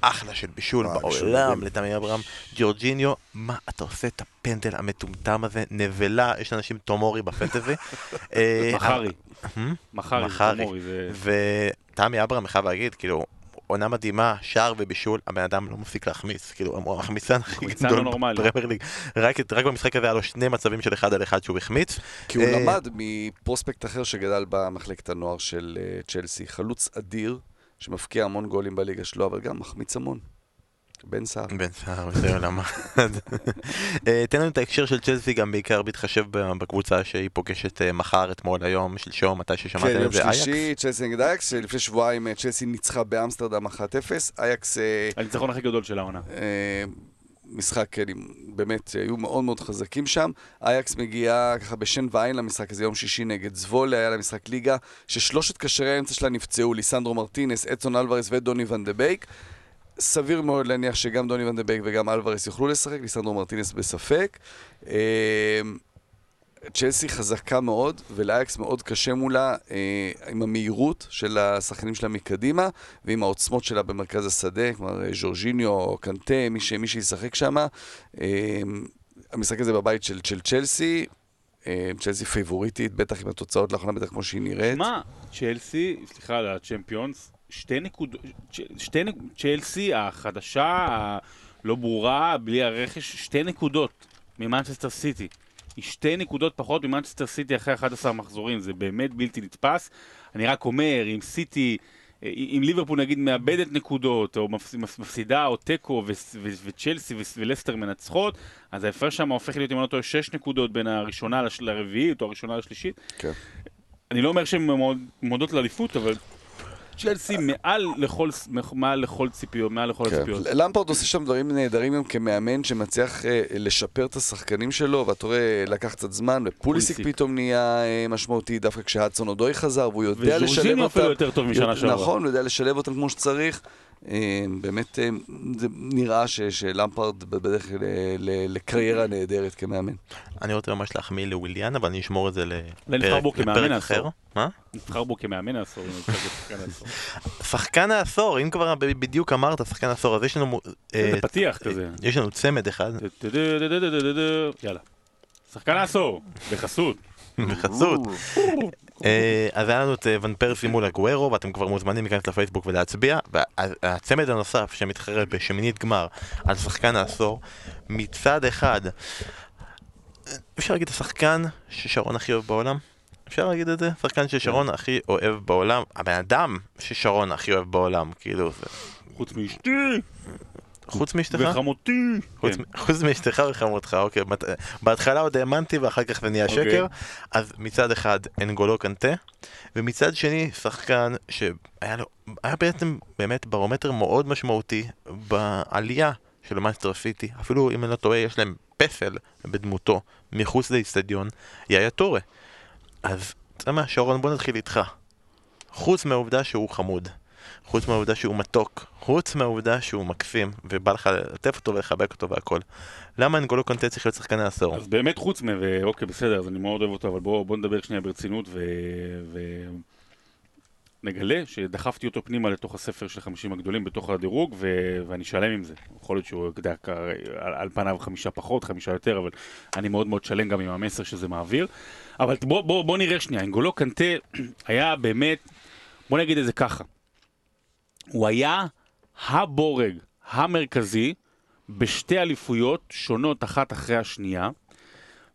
אחלה של בישול בישול בעולם. לתמי אברהם. ג'ורג'יניו, מה אתה עושה את הפנדל המטומטם הזה? נבלה, יש אנשים תומורי בפנטזי. אה, מחרי. אה? מחרי, זה... ותמי אברהם, אני חייב להגיד, כאילו, עונה מדהימה, שער ובישול, הבן אדם לא מפסיק להחמיץ, כאילו, הוא המחמיצן הכי גדול לא. בפרמייר ליג. רק רק במשחק הזה היה לו שני מצבים של אחד על אחד שהוא החמיץ. כי הוא אה, למד מפרוספקט אחר שגדל במחלקת הנוער של אה, צ'לסי. חלוץ אדיר, שמפקיע המון גולים בליגה שלו, אבל גם מחמיץ המון. בן סער. בן סער עולם אחד. אה, תן לנו את ההקשר של צ'לסי גם בעיקר בהתחשב בקבוצה שהיא פוגשת אה, מחר, אתמול, היום, שלשום, מתי ששמעתם כן, יום את זה, אייקס. שלישי, צ'לסי נגד אייקס, לפני שבועיים אה, צ'לסי ניצחה באמסטרדם 1-0. אייקס, אה, הניצחון הכי גדול של העונה. אה, משחק, כן, באמת, היו מאוד מאוד חזקים שם. אייאקס מגיעה ככה בשן ועין למשחק הזה, יום שישי נגד זוולה, היה לה משחק ליגה, ששלושת קשרי האמצע שלה נפצעו, ליסנדרו מרטינס, אדסון אלוורס ודוני ון דה בייק. סביר מאוד להניח שגם דוני בייק וגם אלוורס יוכלו לשחק, ליסנדרו מרטינס בספק. אה, צ'לסי חזקה מאוד, ולאייאקס מאוד קשה מולה אה, עם המהירות של השחקנים שלה מקדימה, ועם העוצמות שלה במרכז השדה, כלומר אה, ז'ורג'יניו, קנטה, מי, ש, מי שישחק שם. אה, המשחק הזה בבית של, של צ'לסי, אה, צ'לסי פייבוריטית, בטח עם התוצאות לאחרונה, בטח כמו שהיא נראית. מה, צ'לסי, סליחה על הצ'מפיונס, שתי נקודות, שתי נק... צ'לסי החדשה, הלא ברורה, בלי הרכש, שתי נקודות ממנצ'סטר סיטי. היא שתי נקודות פחות ממנצ'סטר סיטי אחרי 11 מחזורים, זה באמת בלתי נתפס. אני רק אומר, אם סיטי, אם ליברפול נגיד מאבדת נקודות, או מפס- מפס- מפסידה, או תיקו, וצ'לסי ולסטר מנצחות, אז ההפרש שם הופך להיות, אם אני לא טועה, שש נקודות בין הראשונה לרביעית, או הראשונה לשלישית. כן. אני לא אומר שהן מועד- מועדות לאליפות, אבל צ'לסי מעל לכל, מעל לכל ציפיות, מעל לכל כן. הציפיות. למפרד עושה שם דברים נהדרים גם כמאמן שמצליח אה, לשפר את השחקנים שלו, ואתה רואה, לקח קצת זמן, ופוליסיק פוליסיק. פתאום נהיה אה, משמעותי, דווקא כשהדסון אודוי חזר, והוא יודע לשלב אותם. וז'ורג'יניו אפילו יותר טוב משנה שעברה. נכון, הוא יודע לשלב אותם כמו שצריך. אה, באמת, אה, זה נראה ש- שלמפרד בדרך ל- ל- לקריירה נהדרת כמאמן. אני רוצה ממש להחמיא לוויליאן, אבל אני אשמור את זה לפרק לפרק. אחר. מה? נבחר בו כמאמן העשור. שחקן העשור, אם כבר ב- בדיוק אמרת שחקן העשור, אז יש לנו... אה, זה פתיח כזה. יש לנו צמד אחד. יאללה. שחקן העשור, בחסות. בחסות. אה, אז היה לנו את אה, ון פרסי מול הגוורו, ואתם כבר מוזמנים להיכנס לפייסבוק ולהצביע. והצמד הנוסף שמתחרה בשמינית גמר על שחקן העשור, מצד אחד, אפשר להגיד השחקן ששרון הכי אוהב בעולם? אפשר להגיד את זה? שחקן ששרון הכי אוהב בעולם, הבן אדם ששרון הכי אוהב בעולם, כאילו, זה... חוץ מאשתי חוץ מאשתך? וחמותי. חוץ, כן. חוץ מאשתך וחמותך, אוקיי. בהתחלה עוד האמנתי ואחר כך זה נהיה אוקיי. שקר. אז מצד אחד אנגולו קנטה, ומצד שני שחקן שהיה לו, היה בעצם באמת ברומטר מאוד משמעותי בעלייה של מנסטר סיטי, אפילו אם אני לא טועה, יש להם פסל בדמותו מחוץ לאיצטדיון, יאיה טורה. אז, אתה יודע מה, שרון, בוא נתחיל איתך. חוץ מהעובדה שהוא חמוד, חוץ מהעובדה שהוא מתוק, חוץ מהעובדה שהוא מקסים, ובא לך ללטף אותו ולחבק אותו והכל, למה אנגולו קונטה צריך להיות שחקן העשור? אז באמת חוץ מ... ואוקיי, בסדר, אז אני מאוד אוהב אותו, אבל בואו בוא נדבר שנייה ברצינות ו... ו... שדחפתי אותו פנימה לתוך הספר של 50 הגדולים בתוך הדירוג ו... ואני שלם עם זה. יכול להיות שהוא, אתה על, על פניו חמישה פחות, חמישה יותר, אבל אני מאוד מאוד שלם גם עם המסר שזה מעביר. אבל בוא, בוא, בוא נראה שנייה, אנגולו קנטה היה באמת, בוא נגיד את זה ככה, הוא היה הבורג המרכזי בשתי אליפויות שונות אחת אחרי השנייה.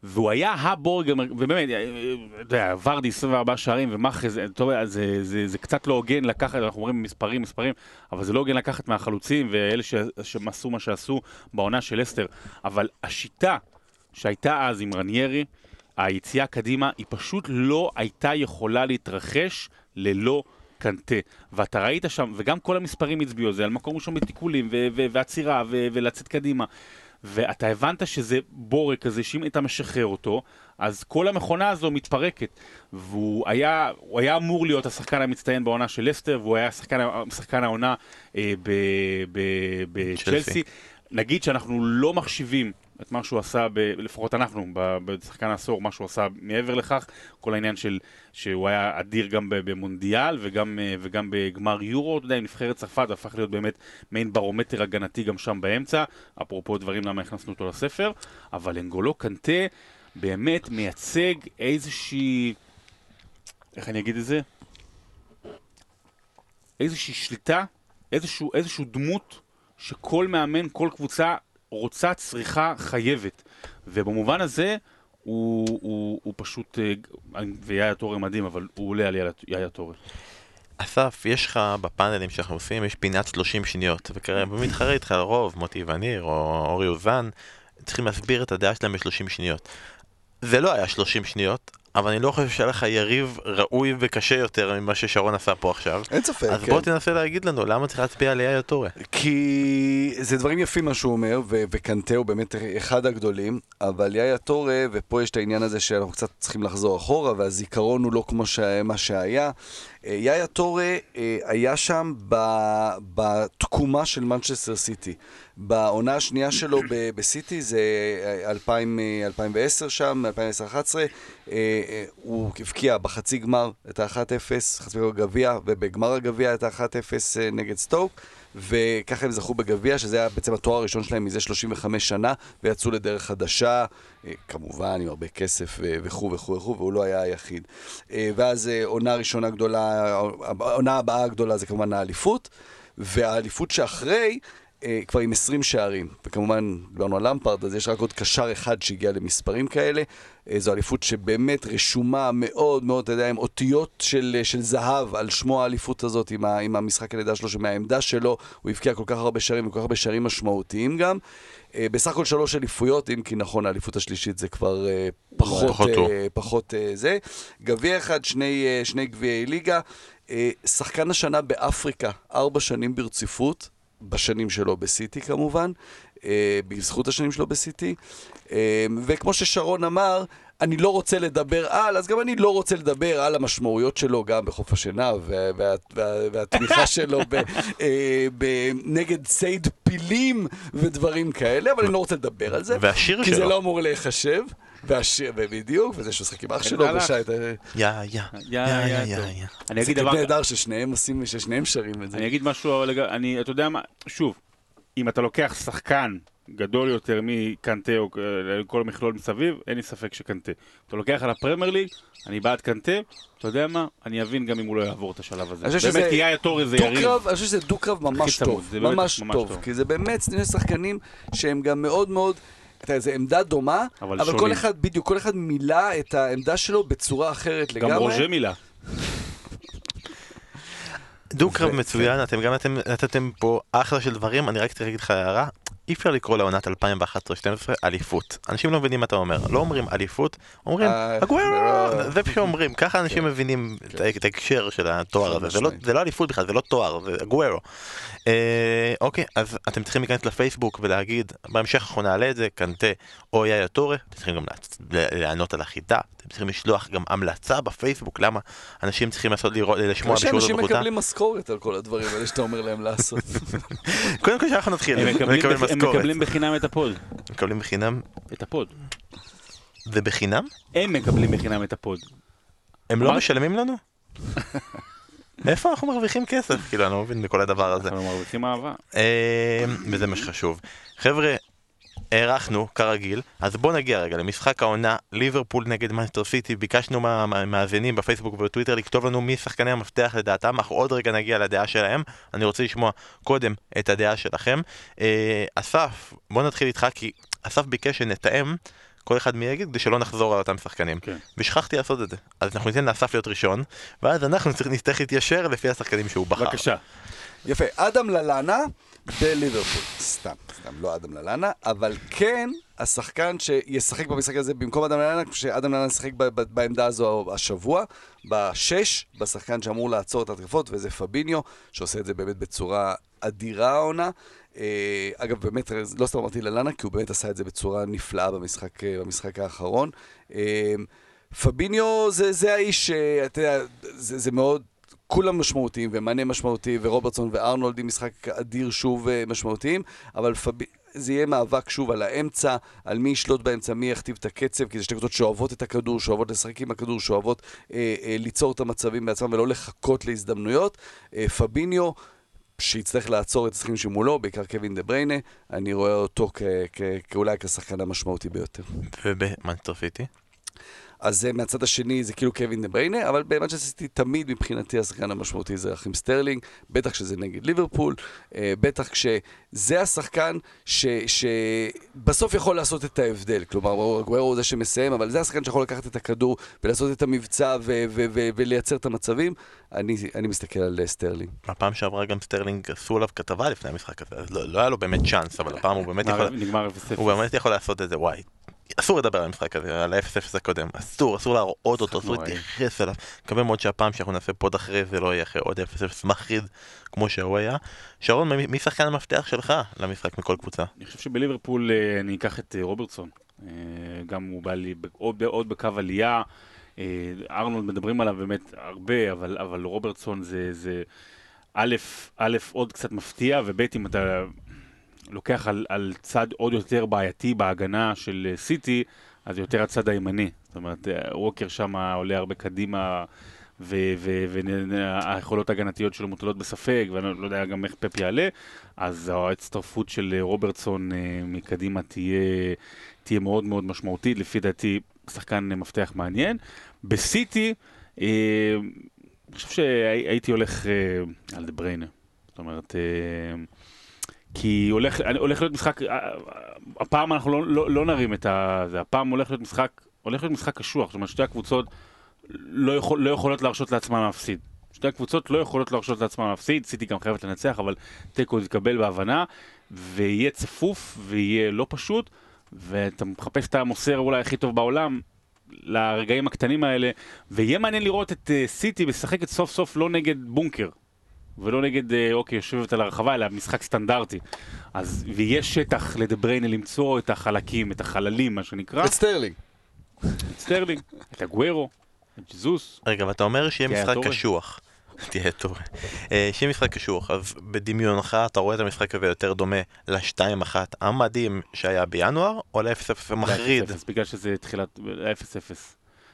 והוא היה הבורג, ובאמת, אתה יודע, ורדי 24 שערים ומאחז, יודע, זה, זה, זה קצת לא הוגן לקחת, אנחנו אומרים מספרים, מספרים, אבל זה לא הוגן לקחת מהחלוצים ואלה שעשו מה שעשו בעונה של אסטר. אבל השיטה שהייתה אז עם רניירי, היציאה קדימה, היא פשוט לא הייתה יכולה להתרחש ללא קנטה. ואתה ראית שם, וגם כל המספרים הצביעו על זה, על מקום ראשון בתיקולים, ועצירה, ולצאת קדימה. ואתה הבנת שזה בורג כזה, שאם אתה משחרר אותו, אז כל המכונה הזו מתפרקת. והוא היה, היה אמור להיות השחקן המצטיין בעונה של לסטר, והוא היה שחקן, שחקן העונה אה, בצ'לסי. נגיד שאנחנו לא מחשיבים את מה שהוא עשה, ב, לפחות אנחנו, בשחקן העשור, מה שהוא עשה מעבר לכך, כל העניין של שהוא היה אדיר גם במונדיאל וגם, אה, וגם בגמר יורו, אתה יודע, עם נבחרת צרפת, הפך להיות באמת מעין ברומטר הגנתי גם שם באמצע, אפרופו דברים למה הכנסנו אותו לספר, אבל אנגולו קנטה באמת מייצג איזושהי, איך אני אגיד את זה? איזושהי שליטה, איזשהו, איזשהו דמות שכל מאמן, כל קבוצה רוצה, צריכה, חייבת. ובמובן הזה, הוא, הוא, הוא פשוט, אה, ויאיה טורר מדהים, אבל הוא עולה על יאיה טורר. אסף, יש לך בפאנלים שאנחנו עושים, יש פינת 30 שניות, וכרגע מתחרה איתך לרוב, מוטי וניר או אורי אוזן, צריכים להסביר את הדעה שלהם ב-30 שניות. זה לא היה 30 שניות, אבל אני לא חושב שהיה לך יריב ראוי וקשה יותר ממה ששרון עשה פה עכשיו. אין ספק, אז כן. בוא תנסה להגיד לנו, למה צריך להצביע על יאיר טורה? כי זה דברים יפים מה שהוא אומר, ו- וקנטה הוא באמת אחד הגדולים, אבל יאיר טורה, ופה יש את העניין הזה שאנחנו קצת צריכים לחזור אחורה, והזיכרון הוא לא כמו ש- מה שהיה. אה, יאיה טורה אה, היה שם בתקומה של מנצ'סטר סיטי. בעונה השנייה שלו בסיטי, זה 2000, אה, 2010 שם, 2011, הוא הבקיע בחצי גמר את ה-1-0, חצי גמר גביע, ובגמר הגביע את ה-1-0 נגד סטוק. וככה הם זכו בגביע, שזה היה בעצם התואר הראשון שלהם מזה 35 שנה, ויצאו לדרך חדשה, אה, כמובן עם הרבה כסף וכו' וכו' וכו', והוא לא היה היחיד. אה, ואז אה, עונה ראשונה גדולה, העונה הבאה הגדולה זה כמובן האליפות, והאליפות שאחרי... כבר עם 20 שערים, וכמובן דיברנו על למפרד, אז יש רק עוד קשר אחד שהגיע למספרים כאלה. זו אליפות שבאמת רשומה מאוד מאוד, אתה יודע, עם אותיות של, של זהב על שמו האליפות הזאת, עם, ה, עם המשחק הלידה שלו, שמהעמדה שלו הוא הבקיע כל כך הרבה שערים וכל כך הרבה שערים משמעותיים גם. בסך הכל שלוש אליפויות, אם כי נכון, האליפות השלישית זה כבר פחות, פחות, פחות, פחות זה. גביע אחד, שני, שני גביעי ליגה. שחקן השנה באפריקה, ארבע שנים ברציפות. בשנים שלו בסיטי כמובן, אה, בזכות השנים שלו בסיטי. אה, וכמו ששרון אמר, אני לא רוצה לדבר על, אז גם אני לא רוצה לדבר על המשמעויות שלו גם בחוף השינה וה, וה, וה, והתמיכה שלו ב, אה, ב, נגד צייד פילים ודברים כאלה, אבל אני לא רוצה לדבר על זה. והשיר כי שלו. כי זה לא אמור להיחשב. והשיר, בדיוק, וזה שהוא משחק עם אח שלו, ושי את ה... יא, יא, יא, יא, יא. אני אגיד זה דבר... נהדר ששניהם עושים, ששניהם שרים את זה. אני אגיד משהו, אני, אתה יודע מה, שוב, אם אתה לוקח שחקן גדול יותר מקנטה או כל המכלול מסביב, אין לי ספק שקנטה. אתה לוקח על הפרמייר ליג, אני בעד קנטה, אתה יודע מה? אני אבין גם אם הוא לא יעבור את השלב הזה. באמת, כי יאיה טורי זה יריב. אני חושב שזה דו-קרב ממש טוב, ממש טוב, כי זה באמת שני שחקנים שהם גם מאוד מאוד... אתה יודע, זו עמדה דומה, אבל, אבל כל אחד, בדיוק, כל אחד מילא את העמדה שלו בצורה אחרת לגמרי. גם רוז'ה מילה. דו-קרב מצוין, אתם גם נתתם פה אחלה של דברים, אני רק צריך להגיד לך הערה. אי אפשר לקרוא לעונת 2011-2012 אליפות. אנשים לא מבינים מה אתה אומר. לא אומרים אליפות, אומרים אה, הגוורו, לא. זה שאומרים, ככה אנשים כן. מבינים את כן. את ההקשר של התואר הזה. זה לא-. זה לא אליפות בכלל, זה לא תואר, זה הגוורו. אה, אוקיי, אז אתם צריכים להיכנס לפייסבוק ולהגיד, בהמשך אנחנו נעלה את זה, קנטה או יאיה טורה, אתם צריכים גם לענות על החידה, אתם צריכים לשלוח גם המלצה בפייסבוק, למה אנשים צריכים לעשות לראות, לשמוע שאנשים בקבוצה. מקבלים משכורת על כל הדברים האלה שאתה אומר להם לעשות. קודם כל שאנחנו נתחיל, הם מקבלים בחינם את ה pod. מקבלים בחינם, את ה pod. זה בחינם? הם מקבלים בחינם את ה pod. הם לא? משלמים לנו? איפה אנחנו מרוויחים כסף? כאילו, אני לא מבין מכל הדבר הזה. אנחנו מרוויחים אהבה. אה, וזה מה שחשוב. חבר'ה, הארכנו, כרגיל, אז בואו נגיע רגע למשחק העונה, ליברפול נגד מנסטר סיטי, ביקשנו מה- מהמאזינים בפייסבוק ובטוויטר לכתוב לנו מי שחקני המפתח לדעתם, אנחנו עוד רגע נגיע לדעה שלהם, אני רוצה לשמוע קודם את הדעה שלכם. אה, אסף, בוא נתחיל איתך, כי אסף ביקש שנתאם. כל אחד מי יגיד כדי שלא נחזור על אותם שחקנים. כן. ושכחתי לעשות את זה. אז אנחנו ניתן לאסף להיות ראשון, ואז אנחנו נצטרך להתיישר לפי השחקנים שהוא בחר. בבקשה. יפה, אדם ללאנה בליברפול. סתם, סתם, לא אדם ללאנה, אבל כן השחקן שישחק במשחק הזה במקום אדם ללאנה, שאדם ללאנה ב- בעמדה הזו השבוע, בשש, בשחקן שאמור לעצור את התקפות, וזה פביניו, שעושה את זה באמת בצורה אדירה העונה. אה, אגב, באמת, לא סתם אמרתי ללאנה, כי הוא באמת עשה את זה בצורה נפלאה במשחק, אה, במשחק האחרון. אה, פביניו זה, זה האיש, אתה יודע, זה, זה מאוד... כולם משמעותיים, ומאנה משמעותי, ורוברטסון וארנולד עם משחק אדיר שוב אה, משמעותיים, אבל פב... זה יהיה מאבק שוב על האמצע, על מי ישלוט באמצע, מי יכתיב את הקצב, כי זה שתי קבוצות שאוהבות את הכדור, שאוהבות לשחק עם הכדור, שאוהבות אה, אה, ליצור את המצבים בעצמם ולא לחכות להזדמנויות. אה, פביניו, שיצטרך לעצור את השחקים שמולו, בעיקר קווין דה בריינה, אני רואה אותו כ- כ- כאולי כשחקן המשמעותי ביותר. ובמנצ'סטר סיטי? אז מהצד השני זה כאילו קווין דה בריינה, אבל באמת שעשיתי תמיד מבחינתי השחקן המשמעותי זה ראחים סטרלינג, בטח כשזה נגד ליברפול, אה, בטח כשזה השחקן ש- שבסוף יכול לעשות את ההבדל. כלומר, אגוורו הוא זה שמסיים, אבל זה השחקן שיכול לקחת את הכדור ולעשות את המבצע ו- ו- ו- ולייצר את המצבים. אני, אני מסתכל על אה, סטרלינג. הפעם שעברה גם סטרלינג עשו עליו כתבה לפני המשחק הזה, אז לא, לא היה לו באמת צ'אנס, אבל הפעם הוא באמת יכול, נגמר 0-0. הוא באמת יכול לעשות את זה, וואי. אסור לדבר על המשחק הזה, על ה-0-0 הקודם, אסור, אסור להראות אותו, אסור. להתייחס אליו. מקווה מאוד שהפעם שאנחנו נעשה pod אחרי זה לא יהיה אחרי עוד 0-0 מחריד כמו שהוא היה. שרון, מי- שחקן המפתח שלך למשחק מכל קבוצה? אני חושב שבליברפול אה, אני אקח את אה, רוברטסון. אה, גם הוא בא לי עוד, בקו עלייה. ארנולד מדברים עליו באמת הרבה, אבל, אבל רוברטסון זה, זה א', א', עוד קצת מפתיע, וב', אם אתה לוקח על, על צד עוד יותר בעייתי בהגנה של אה, סיטי, אז יותר הצד הימני. זאת אומרת, אה, ווקר שם עולה הרבה קדימה. והיכולות ההגנתיות שלו מוטלות בספק, ואני לא יודע גם איך פפ יעלה, אז ההצטרפות של אה, רוברטסון מקדימה תהיה, תהיה מאוד מאוד משמעותית, לפי דעתי שחקן מפתח מעניין. בסיטי, אני חושב שהייתי הולך על דה בריינה. זאת אומרת, כי הולך, הולך להיות משחק, אה, הפעם אנחנו לא, לא, לא נרים את. זה, הפעם הולך להיות משחק, הולך להיות משחק קשוח, זאת אומרת שתי הקבוצות לא, יכול, לא יכולות להרשות לעצמן להפסיד. שתי הקבוצות לא יכולות להרשות לעצמן להפסיד, סיטי גם חייבת לנצח, אבל תיקו יתקבל בהבנה, ויהיה צפוף, ויהיה לא פשוט, ואתה מחפש את המוסר אולי הכי טוב בעולם, לרגעים הקטנים האלה, ויהיה מעניין לראות את אה, סיטי משחקת סוף סוף לא נגד בונקר, ולא נגד, אה, אוקיי, יושבת על הרחבה, אלא משחק סטנדרטי. אז, ויש שטח לדה בריינה למצוא את החלקים, את החללים, מה שנקרא, את סטרלינג. את סטרלינג, את אגוורו, את ג'זוס. רגע, ואתה אומר שיהיה משחק. קשוח. תהיה טוב. שיהיה משחק קשוח, אז בדמיונך אתה רואה את המשחק הזה יותר דומה ל-2-1 המדהים שהיה בינואר, או ל-0-0 המחריד? 0-0, בגלל שזה תחילת, 0-0.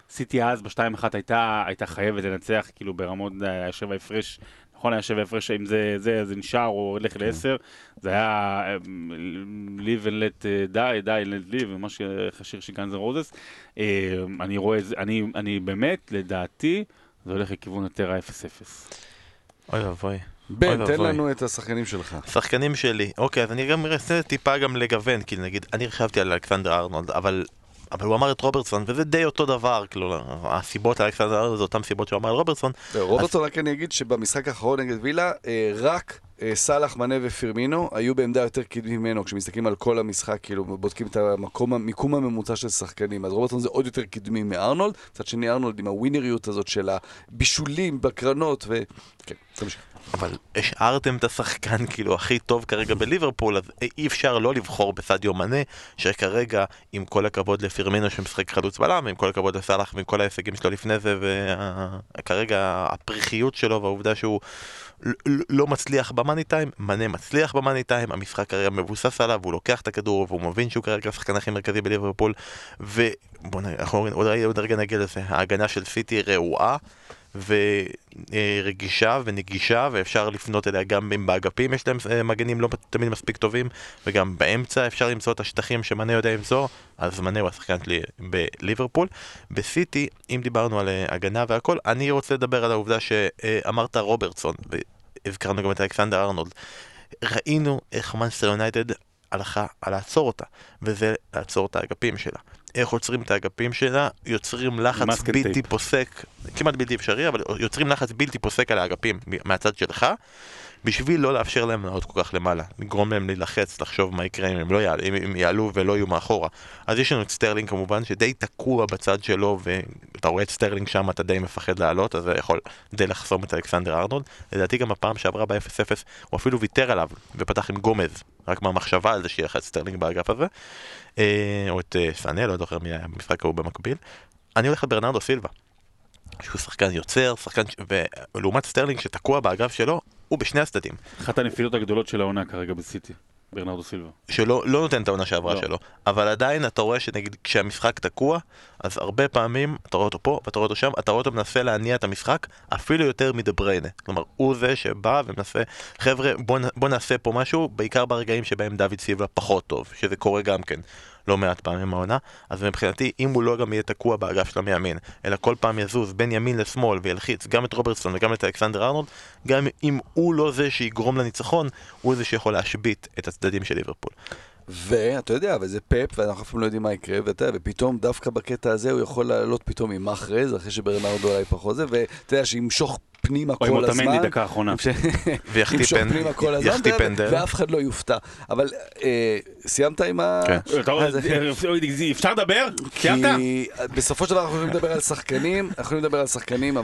סיטי אז ב-2-1 הייתה, הייתה חייבת לנצח, כאילו ברמות, היה שבע הפרש, נכון היה שבע הפרש, אם זה, זה, זה נשאר או הולך לעשר, זה היה אה, live and let uh, die, die and let live, ממש השיר של גאנזר רוזס. אני רואה, אני, אני באמת, לדעתי, זה הולך לכיוון יותר ה-0-0. אוי ואבוי. בן, תן. לנו את השחקנים שלך. שחקנים שלי, אוקיי, אז אני גם אנסה טיפה גם לגוון, כי נגיד, אני חשבתי על אלכסנדר ארנולד, אבל... אבל הוא אמר את רוברטסון, וזה די אותו דבר, כאילו, הסיבות לאלכסנדר ארנולד זה אותן סיבות שהוא אמר על רוברטסון. רוברטסון רק אני אגיד שבמשחק האחרון נגד וילה, אה, רק אה, סאלח, מנה ופירמינו היו בעמדה יותר קדמית ממנו, כשמסתכלים על כל המשחק, כאילו, בודקים את המקום, המיקום הממוצע של שחקנים. אז רוברטסון זה עוד יותר קדמי מארנולד, מצד שני ארנולד עם הווינריות הזאת של הבישולים בקרנות, ו... כן, תמשיך. אבל השארתם את השחקן כאילו הכי טוב כרגע בליברפול, אז אי אפשר לא לבחור בסדיו מנה, שכרגע, עם כל הכבוד לפירמינו שמשחק חלוץ בלם, עם כל הכבוד לסאלח ועם כל ההישגים שלו לפני זה, וכרגע הפריחיות שלו והעובדה שהוא לא מצליח במאני טיים, מנה מצליח במאני טיים, המשחק כרגע מבוסס עליו, הוא לוקח את הכדור והוא מבין שהוא כרגע השחקן הכי מרכזי בליברפול, ובוא נראה, עוד רגע נגיע לזה, ההגנה של סיטי רעועה. ורגישה ונגישה, ואפשר לפנות אליה גם אם באגפים יש להם אה, מגנים לא תמיד מספיק טובים, וגם באמצע אפשר למצוא את השטחים שמנה יודע למצוא, אז מנה הוא השחקן שלי בליברפול. בסיטי, אם דיברנו על אה, הגנה והכל, אני רוצה לדבר על העובדה שאמרת רוברטסון, והזכרנו גם את אלכסנדר ארנולד. ראינו איך מנסטר יונייטד הלכה על לעצור אותה, וזה לעצור את האגפים שלה. איך עוצרים את האגפים שלה, יוצרים לחץ בלתי טייפ. פוסק, כמעט בלתי אפשרי, אבל יוצרים לחץ בלתי פוסק על האגפים מהצד שלך, בשביל לא לאפשר להם לעלות כל כך למעלה, לגרום להם להילחץ, לחשוב מה יקרה אם הם, לא יעלו, אם הם יעלו ולא יהיו מאחורה. אז יש לנו את סטרלינג כמובן, שדי תקוע בצד שלו, ואתה רואה את סטרלינג שם, אתה די מפחד לעלות, אז זה יכול די לחסום את אלכסנדר ארנולד. לדעתי גם הפעם שעברה ב-0-0, הוא אפילו ויתר עליו, ופתח עם גומז, רק מהמחשבה על זה שיהיה לך את סטרלינג באגף הזה. אה, או את אה, סאנה, לא זוכר מי היה במשחק ההוא במקביל. אני הולך לברנרדו סילבה. שהוא שחקן יוצר, שחקן, ולעומת סטרלינג שתקוע באגף שלו, הוא בשני הצדדים. אחת הנפילות הגדולות של העונה כרגע בסיטי. ברנרדו סילבה. שלא לא נותן את העונה שעברה לא. שלו, אבל עדיין אתה רואה שנגיד כשהמשחק תקוע, אז הרבה פעמים אתה רואה אותו פה ואתה רואה אותו שם, אתה רואה אותו מנסה להניע את המשחק אפילו יותר מדה בריינה. כלומר, הוא זה שבא ומנסה, חבר'ה, בוא, בוא נעשה פה משהו, בעיקר ברגעים שבהם דוד סילבה פחות טוב, שזה קורה גם כן. לא מעט פעמים העונה, אז מבחינתי, אם הוא לא גם יהיה תקוע באגף של המימין, אלא כל פעם יזוז בין ימין לשמאל וילחיץ גם את רוברטסון וגם את אלכסנדר ארנולד, גם אם הוא לא זה שיגרום לניצחון, הוא זה שיכול להשבית את הצדדים של ליברפול. ואתה יודע, וזה פאפ, ואנחנו אף פעם לא יודעים מה יקרה, ואתה יודע, ופתאום דווקא בקטע הזה הוא יכול לעלות פתאום עם מחרז, אחרי שברנרדו אולי פחות זה, ואתה יודע, שימשוך פנימה כל הזמן. או עם אותמנדי דקה האחרונה. וימשוך פנימה כל הזמן, ואף אחד לא יופתע. אבל אה, סיימת עם ה... כן. אה, אפשר לדבר? סיימת? כי בסופו של דבר אנחנו יכולים לדבר על שחקנים, אנחנו יכולים לדבר על שחקנים,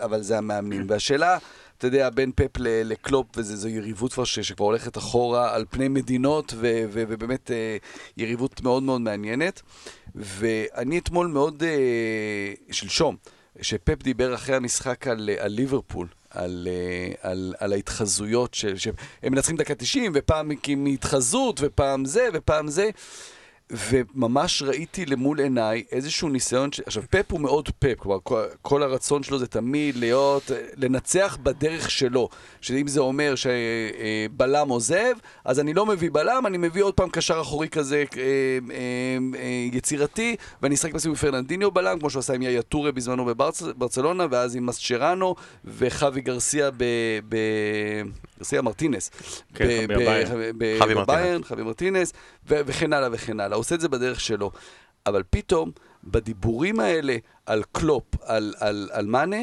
אבל זה המאמנים. והשאלה... אתה יודע, בין פפ לקלופ, וזו יריבות כבר שכבר הולכת אחורה על פני מדינות, ו, ו, ובאמת אה, יריבות מאוד מאוד מעניינת. ואני אתמול מאוד, אה, שלשום, שפפ דיבר אחרי המשחק על, על ליברפול, על, אה, על, על ההתחזויות, ש, שהם מנצחים דקה 90, ופעם מהתחזות, ופעם זה, ופעם זה. וממש ראיתי למול עיניי איזשהו ניסיון, ש... עכשיו פפ הוא מאוד פפ, כלומר כל, כל הרצון שלו זה תמיד להיות, לנצח בדרך שלו, שאם זה אומר שבלם עוזב, אז אני לא מביא בלם, אני מביא עוד פעם קשר אחורי כזה אה, אה, אה, יצירתי, ואני אשחק בסיבוב פרננדיניו בלם, כמו שהוא עשה עם יאיה טורה בזמנו בברצלונה, ואז עם מסצ'ראנו וחווי גרסיה ב... ב... גרסיה מרטינס. כן, בביירן, חווי מרטינס, וכן הלאה וכן הלאה. עושה את זה בדרך שלו. אבל פתאום, בדיבורים האלה על קלופ, על, על, על מאנה,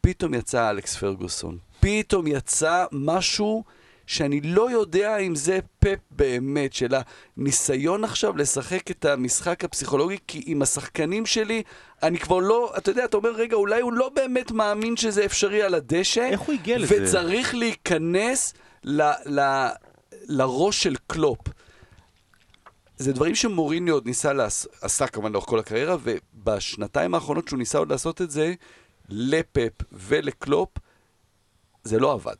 פתאום יצא אלכס פרגוסון. פתאום יצא משהו שאני לא יודע אם זה פפ באמת, של הניסיון עכשיו לשחק את המשחק הפסיכולוגי, כי עם השחקנים שלי, אני כבר לא, אתה יודע, אתה אומר, רגע, אולי הוא לא באמת מאמין שזה אפשרי על הדשא. איך הוא הגיע לזה? וצריך להיכנס ל, ל, לראש של קלופ. זה דברים שמוריני עוד ניסה, לעש... עשה כמובן לאורך כל הקריירה, ובשנתיים האחרונות שהוא ניסה עוד לעשות את זה, לפפ ולקלופ, זה לא עבד.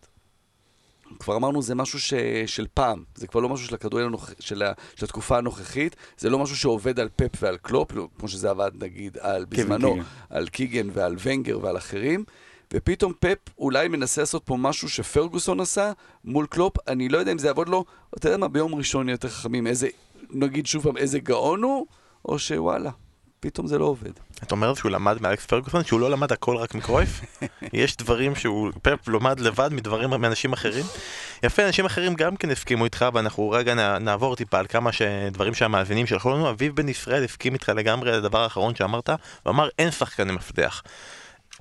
כבר אמרנו, זה משהו ש... של פעם, זה כבר לא משהו של הכדורגל הנוכ... של, ה... של התקופה הנוכחית, זה לא משהו שעובד על פפ ועל קלופ, לא, כמו שזה עבד נגיד על בזמנו, קיגן. על קיגן ועל ונגר ועל אחרים. ופתאום פפ אולי מנסה לעשות פה משהו שפרגוסון עשה מול קלופ, אני לא יודע אם זה יעבוד לו, אתה יודע מה, ביום ראשון יותר חכמים, איזה, נגיד שוב פעם, איזה גאון הוא, או שוואלה, פתאום זה לא עובד. אתה אומר שהוא למד מאלכס פרגוסון, שהוא לא למד הכל רק מקרויף? יש דברים שהוא, פפ לומד לבד מדברים מאנשים אחרים? יפה, אנשים אחרים גם כן הסכימו איתך, ואנחנו רגע נעבור טיפה על כמה דברים שהמאזינים שלחו לנו. אביב בן ישראל הסכים איתך לגמרי לדבר האחרון שאמרת, ואמר אין שחקני מפתח.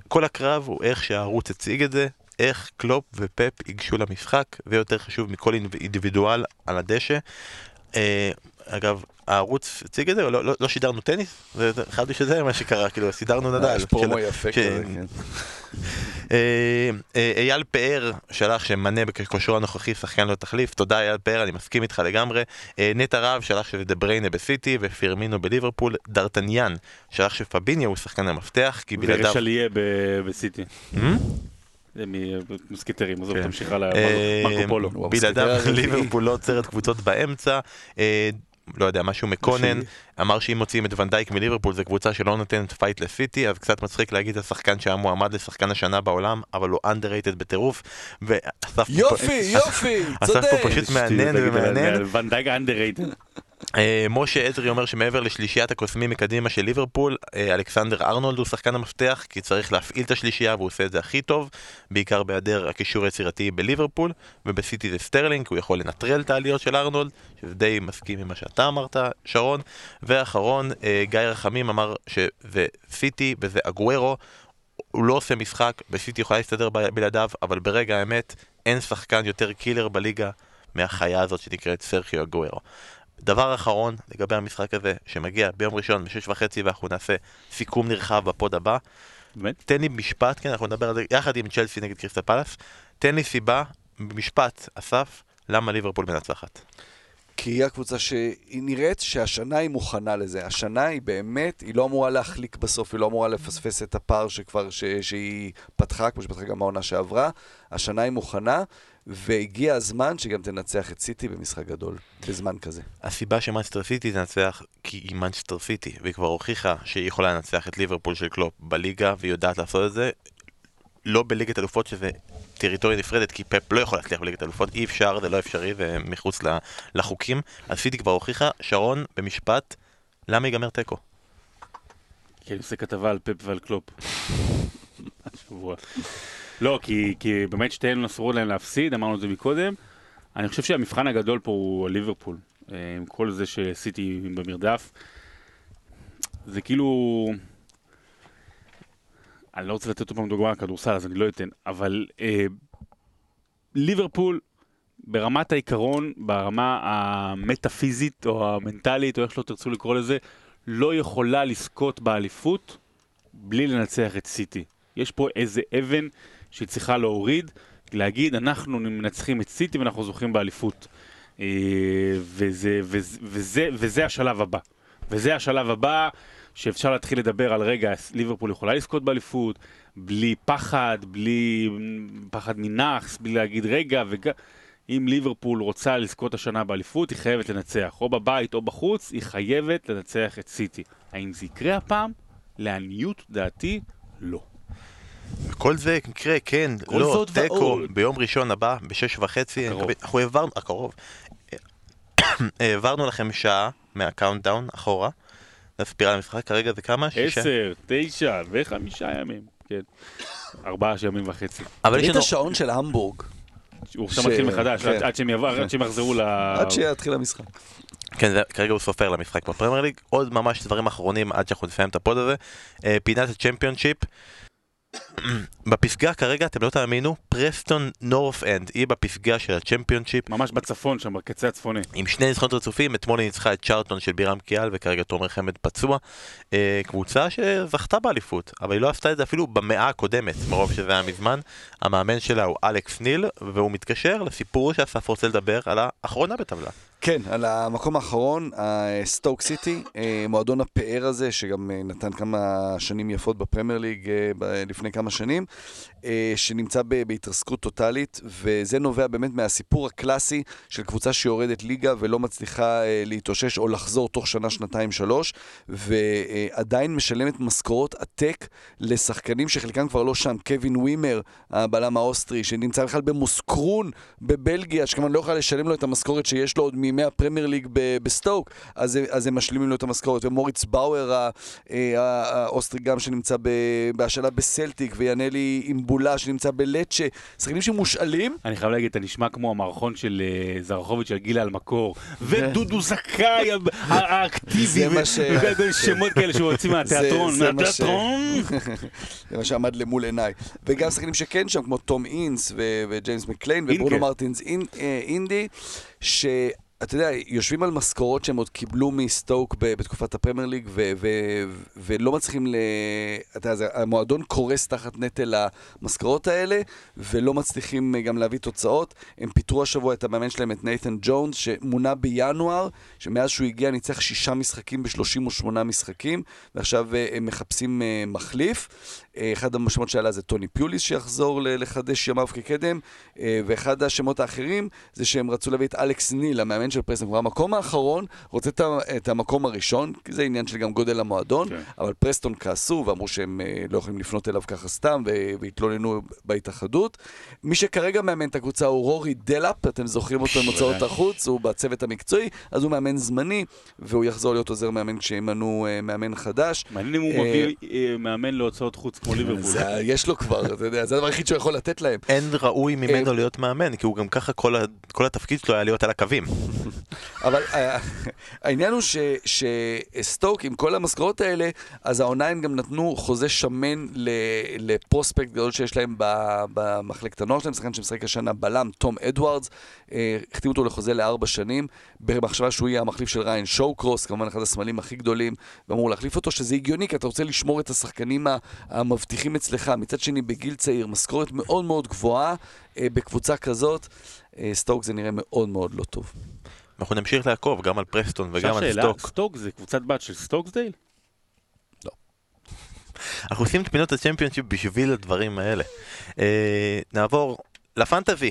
כל הקרב הוא איך שהערוץ הציג את זה, איך קלופ ופפ ייגשו למשחק, זה יותר חשוב מכל אינדיבידואל על הדשא. אה, אגב, הערוץ הציג את זה, או לא, לא, לא שידרנו טניס? זה, זה, חשבתי שזה מה שקרה, כאילו, שידרנו נדאל. יש פרומו יפה ש- כזה, כן. אה, אה, אייל פאר שלח שמאנה בכושרו הנוכחי שחקן לא תחליף, תודה אייל פאר, אני מסכים איתך לגמרי. אה, נטע רב שלח שזה דה בריינה בסיטי ופירמינו בליברפול. דרטניאן שלח שפביניו הוא שחקן המפתח, כי בלעדיו... ורשליה בסיטי. זה ממוסקטרים, עזוב, כן. תמשיך הלאה, אה, מרקו פולו. בלעדיו. ליברפול לא עוצרת קבוצות באמצע. לא יודע, משהו מקונן, אמר שאם מוציאים את ואן דייק מליברפול זו קבוצה שלא נותנת fight לסיטי, אז קצת מצחיק להגיד השחקן שהיה מועמד לשחקן השנה בעולם, אבל הוא underrated בטירוף, ואסף פה- יופי, יופי, אסף צודק. פה פשוט מעניין ומעניין. ואן דייק underrated. אה, משה עזרי אומר שמעבר לשלישיית הקוסמים מקדימה של ליברפול, אה, אלכסנדר ארנולד הוא שחקן המפתח, כי צריך להפעיל את השלישייה והוא עושה את זה הכי טוב, בעיקר בהיעדר הקישור היצירתי בליברפול, ובסיטי זה סטרלינג, הוא יכול לנטרל את העליות של ארנולד, שזה די מסכים עם מה שאתה אמרת, שרון. ואחרון, אה, גיא רחמים אמר שזה סיטי וזה אגוורו, הוא לא עושה משחק, וסיטי יכולה להסתדר בלעדיו, אבל ברגע האמת אין שחקן יותר killer בליגה מהחיה הזאת שנקראת סרחיו אגוורו. דבר אחרון לגבי המשחק הזה, שמגיע ביום ראשון בשש וחצי ואנחנו נעשה סיכום נרחב ב pod הבא. באמת? תן לי משפט, כן, אנחנו נדבר על זה יחד עם צ'לסי נגד קריסטל פאלאס. תן לי סיבה, במשפט, אסף, למה ליברפול מנצחת. כי היא הקבוצה שהיא נראית שהשנה היא מוכנה לזה. השנה היא באמת, היא לא אמורה להחליק בסוף, היא לא אמורה לפספס את הפער שכבר, ש, שהיא פתחה, כמו שפתחה גם העונה שעברה. השנה היא מוכנה, והגיע הזמן שגם תנצח את סיטי במשחק גדול, בזמן כזה. הסיבה שמאנסטר סיטי תנצח כי היא מאנסטר סיטי, והיא כבר הוכיחה שהיא יכולה לנצח את ליברפול של קלופ בליגה, והיא יודעת לעשות את זה. לא בליגת אלופות שזה טריטוריה נפרדת, כי פפ לא יכול להצליח בליגת אלופות, אי אפשר, זה לא אפשרי, זה מחוץ ל- לחוקים. אז סיטי כבר הוכיחה, שרון, במשפט, למה ייגמר תיקו? כי אני עושה כתבה על פפ ועל קלופ. השבוע. לא, כי, כי באמת שתיהן אסרו להם להפסיד, אמרנו את זה מקודם. אני חושב שהמבחן הגדול פה הוא ליברפול. אה, עם כל זה שעשיתי במרדף. זה כאילו... אני לא רוצה לתת עוד פעם דוגמה על כדורסל, אז אני לא אתן, אבל אה, ליברפול ברמת העיקרון, ברמה המטאפיזית או המנטלית, או איך שלא תרצו לקרוא לזה, לא יכולה לזכות באליפות בלי לנצח את סיטי. יש פה איזה אבן שהיא צריכה להוריד, להגיד, אנחנו מנצחים את סיטי ואנחנו זוכים באליפות. אה, וזה, וזה, וזה, וזה השלב הבא. וזה השלב הבא שאפשר להתחיל לדבר על רגע, ליברפול יכולה לזכות באליפות, בלי פחד, בלי פחד מנאחס, בלי להגיד רגע, וג... אם ליברפול רוצה לזכות השנה באליפות, היא חייבת לנצח, או בבית או בחוץ, היא חייבת לנצח את סיטי. האם זה יקרה הפעם? לעניות דעתי, לא. כל זה יקרה, כן, כל לא, תיקו. ביום ראשון הבא, בשש וחצי. אנחנו העברנו, הקרוב, העברנו לכם שעה מה countdown אחורה, לספירה למשחק, כרגע זה כמה? עשר, תשע וחמישה ימים, כן. ארבעה ימים וחצי. אבל יש לנו, השעון של המבורג? הוא עכשיו מתחיל מחדש, כן. עד- שהם יעבור- עד שהם יחזרו ל... עד שיתחיל המשחק. כן, כרגע הוא סופר למשחק בפרמייר ליג, עוד ממש דברים אחרונים עד שאנחנו נסיים את ה pod הזה, אה, פינת ה Championship. בפסגה כרגע, אתם לא תאמינו, פרסטון נורף אנד, היא בפסגה של ה Championship, ממש בצפון שם, בקצה הצפוני. עם שני ניצחונות רצופים, אתמול היא ניצחה את צ'ארלטון של בירם קיאל וכרגע תומר חמד פצוע. אה, קבוצה שזכתה באליפות, אבל היא לא עשתה את זה אפילו במאה הקודמת, מרוב שזה היה מזמן. המאמן שלה הוא אלכס ניל, והוא מתקשר לסיפור שאסף רוצה לדבר על האחרונה בטבלה. כן, על המקום האחרון, סטוק סיטי, אה, מועדון הפאר הזה, שגם אה, נתן כמה שנים יפות בפרמייר ליג אה, לפני כמה שנים, שנמצא בהתרסקות טוטאלית, וזה נובע באמת מהסיפור הקלאסי של קבוצה שיורדת ליגה ולא מצליחה להתאושש או לחזור תוך שנה, שנתיים, שלוש, ועדיין משלמת משכורות עתק לשחקנים שחלקם כבר לא שם. קווין ווימר, הבלם האוסטרי, שנמצא בכלל במוסקרון בבלגיה, שכמובן לא יכולה לשלם לו את המשכורת שיש לו עוד מ- מימי הפרמייר ליג בסטוק, אז, אז הם משלימים לו את המשכורת. ומוריץ באואר, אה, האוסטרי גם שנמצא בהשאלה בסלטיק, וינלי אימבולה שנמצא בלצ'ה, שחקנים שמושאלים. אני חייב להגיד, אתה נשמע כמו המערכון של אה, זרחוביץ' של גילה אלמקור, ודודו זכאי האקטיבי, זה מה ו- ש- וכאלה שמות כאלה שמוצאים מהתיאטרון, ש- מהתיאטרון. זה מה שעמד למול עיניי. וגם שחקנים שכן שם, כמו תום אינס וג'יימס מקליין. וברונו מרטינס אה, שאתה יודע, יושבים על משכורות שהם עוד קיבלו מסטוק בתקופת הפרמייר ליג, ו- ו- ולא מצליחים ל... אתה יודע, המועדון קורס תחת נטל המשכורות האלה, ולא מצליחים אה, גם להביא תוצאות. הם פיטרו השבוע את המאמן שלהם, את נייתן ג'ונס, שמונה בינואר, שמאז שהוא הגיע ניצח שישה משחקים ב-38 משחקים, ועכשיו אה, הם מחפשים אה, מחליף. אחד השמות שעלה זה טוני פיוליס שיחזור לחדש ימיו כקדם, ואחד השמות האחרים זה שהם רצו להביא את אלכס ניל, המאמן של פרסטון. כבר המקום האחרון רוצה את את המקום הראשון, כי זה עניין של גם גודל המועדון, כן. אבל פרסטון כעסו ואמרו שהם אה, לא יכולים לפנות אליו ככה סתם, והתלוננו בהתאחדות. מי שכרגע מאמן את הקבוצה הוא רורי דלאפ, אתם זוכרים אותו עם הוצאות החוץ, הוא בצוות המקצועי, אז הוא מאמן זמני, והוא יחזור להיות עוזר מאמן כשימנו אה, מאמן חדש. מעניין אם הוא אה, מביא מאמן להוצאות חוץ כמו ליברפול. יש לו כבר, אתה יודע, זה הדבר היחיד שהוא יכול לתת להם. אין ראוי ממנו להיות מאמן, כי הוא גם ככה כל התפקיד שלו היה להיות על הקווים. אבל אה, העניין הוא שסטוק, עם כל המשכורות האלה, אז העונה הם גם נתנו חוזה שמן לפרוספקט גדול שיש להם במחלקת הנוער שלהם, שחקן שמשחק השנה בלם, תום אדוארדס, אה, החתימו אותו לחוזה לארבע שנים, במחשבה שהוא יהיה המחליף של ריאן שואוקרוס, כמובן אחד הסמלים הכי גדולים, ואמור להחליף אותו, שזה הגיוני, כי אתה רוצה לשמור את השחקנים המבטיחים אצלך. מצד שני, בגיל צעיר, משכורת מאוד מאוד גבוהה, אה, בקבוצה כזאת, סטוק זה נראה מאוד מאוד לא טוב. אנחנו נמשיך לעקוב גם על פרסטון וגם על סטוק. סטוק זה קבוצת בת של סטוקסדייל? אנחנו עושים את פינות ה Championship בשביל הדברים האלה. אה, נעבור ל fantasy.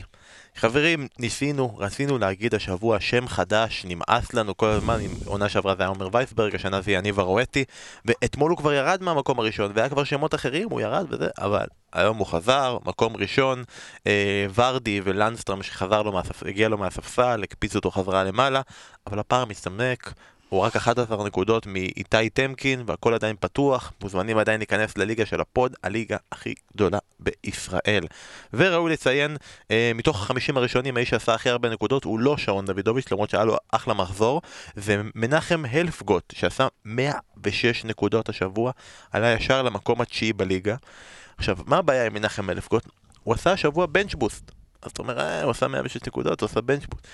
חברים, ניסינו, רצינו להגיד השבוע שם חדש, נמאס לנו כל הזמן, עם עונה שעברה זה היה עומר וייסברג, השנה זה יניב הרואטי, ואתמול הוא כבר ירד מהמקום הראשון, והיה כבר שמות אחרים, הוא ירד וזה, אבל היום הוא חזר, מקום ראשון, אה, ורדי ולנדסטרם שחזר לו מהספ... הגיע לו מהספסל, הקפיצו אותו חזרה למעלה, אבל הפער מצטמק, הוא רק 11 נקודות מאיתי טמקין, והכל עדיין פתוח, מוזמנים עדיין להיכנס לליגה של ה pod, הליגה הכי גדולה בישראל. וראוי לציין, אה, מתוך החמישים הראשונים, האיש שעשה הכי הרבה נקודות הוא לא שרון דוידוביץ', למרות שהיה לו אחלה מחזור, זה מנחם הלפגוט, שעשה 106 נקודות השבוע, עלה ישר למקום התשיעי בליגה. עכשיו, מה הבעיה עם מנחם הלפגוט? הוא עשה השבוע bench boost. אז אתה אומר, אה, הוא עשה 106 נקודות, הוא עשה bench boost.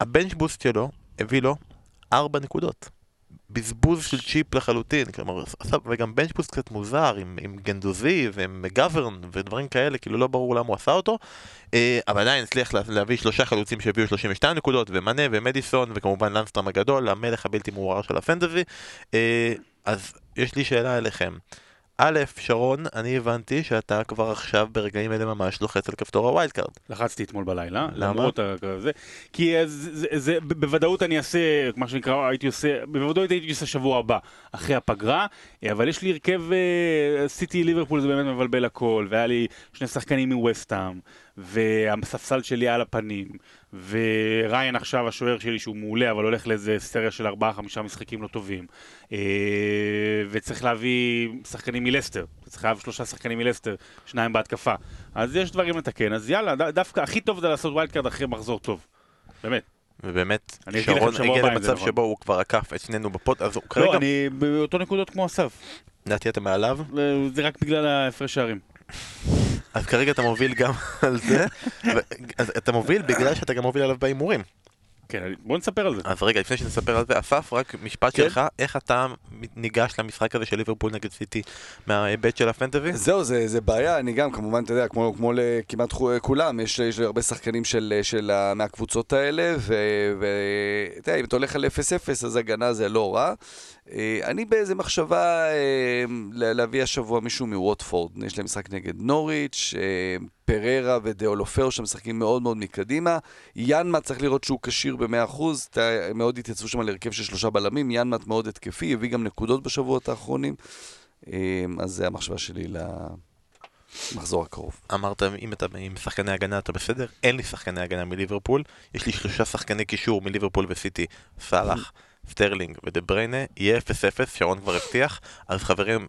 ה bench boost שלו הביא לו 4 נקודות. בזבוז של צ'יפ לחלוטין, כלומר, וגם bench קצת מוזר, עם, עם גנדוזי ועם גוורן ודברים כאלה, כאילו לא ברור למה הוא עשה אותו, אה, אבל עדיין הצליח לה, להביא שלושה חלוצים שהביאו 32 נקודות, ומנה ומדיסון, וכמובן לנדסטרם הגדול, המלך הבלתי מעורער של ה fantasy. אה, אז יש לי שאלה אליכם. א', שרון, אני הבנתי שאתה כבר עכשיו ברגעים אלה ממש לוחץ על כפתור ה wild card. לחצתי אתמול בלילה, למה? למרות זה, כי אה, זה, זה, זה, בוודאות אני אעשה, מה שנקרא, הייתי עושה, בוודאות הייתי עושה שבוע הבא, אחרי הפגרה, אה, אבל יש לי הרכב אה, סיטי ליברפול זה באמת מבלבל הכל, והיה לי שני שחקנים מווסטהאם, והספסל שלי על הפנים, וריין עכשיו השוער שלי שהוא מעולה, אבל הולך לאיזה סריה של ארבעה חמישה משחקים לא טובים, אה, וצריך להביא שחקנים מלסטר, צריך להביא שלושה שחקנים מלסטר, שניים בהתקפה. אז יש דברים לתקן, אז יאללה, דווקא הכי טוב זה לעשות wild card אחרי מחזור טוב. באמת. ובאמת, שרון הגיע זה למצב נכון. שבו הוא כבר עקף את שנינו בפוד, אז הוא כרגע, לא, אני באותו נקודות כמו אסף. לדעתי אתה מעליו, זה רק בגלל ההפרש שערים. אז כרגע אתה מוביל גם על זה, ו- אז אתה מוביל בגלל שאתה גם מוביל עליו בהימורים. כן, בוא נספר על זה. אז רגע, לפני שנספר על זה, אסף, רק משפט כן? שלך, איך אתה ניגש למשחק הזה של ליברפול נגד סיטי מההיבט של הפנטזי? זהו, זה, זה בעיה, אני גם, כמובן, אתה יודע, כמו, כמו לכמעט כולם, יש, יש לי הרבה שחקנים של, של, מהקבוצות האלה, ואתה יודע, אם אתה הולך על 0-0, אז הגנה זה לא רע. אה, אני באיזה מחשבה אה, לה- להביא השבוע מישהו מווטפורד. יש להם משחק נגד נוריץ', אה, פררה ודאולופאו שמשחקים מאוד מאוד מקדימה. ינמט צריך לראות שהוא כשיר ב-100%, אתה- הם מאוד התייצבו שם על הרכב של שלושה בלמים, ינמט מאוד התקפי, הביא גם נקודות בשבועות האחרונים. אז זה המחשבה שלי ל... מחזור הקרוב. אמרת, אם אתה עם שחקני הגנה אתה בסדר? אין לי שחקני הגנה מליברפול, יש לי שלושה שחקני קישור מליברפול וסיטי, סאלח, סטרלינג ודה בריינה, יהיה 0-0, שרון כבר הבטיח, אז חברים,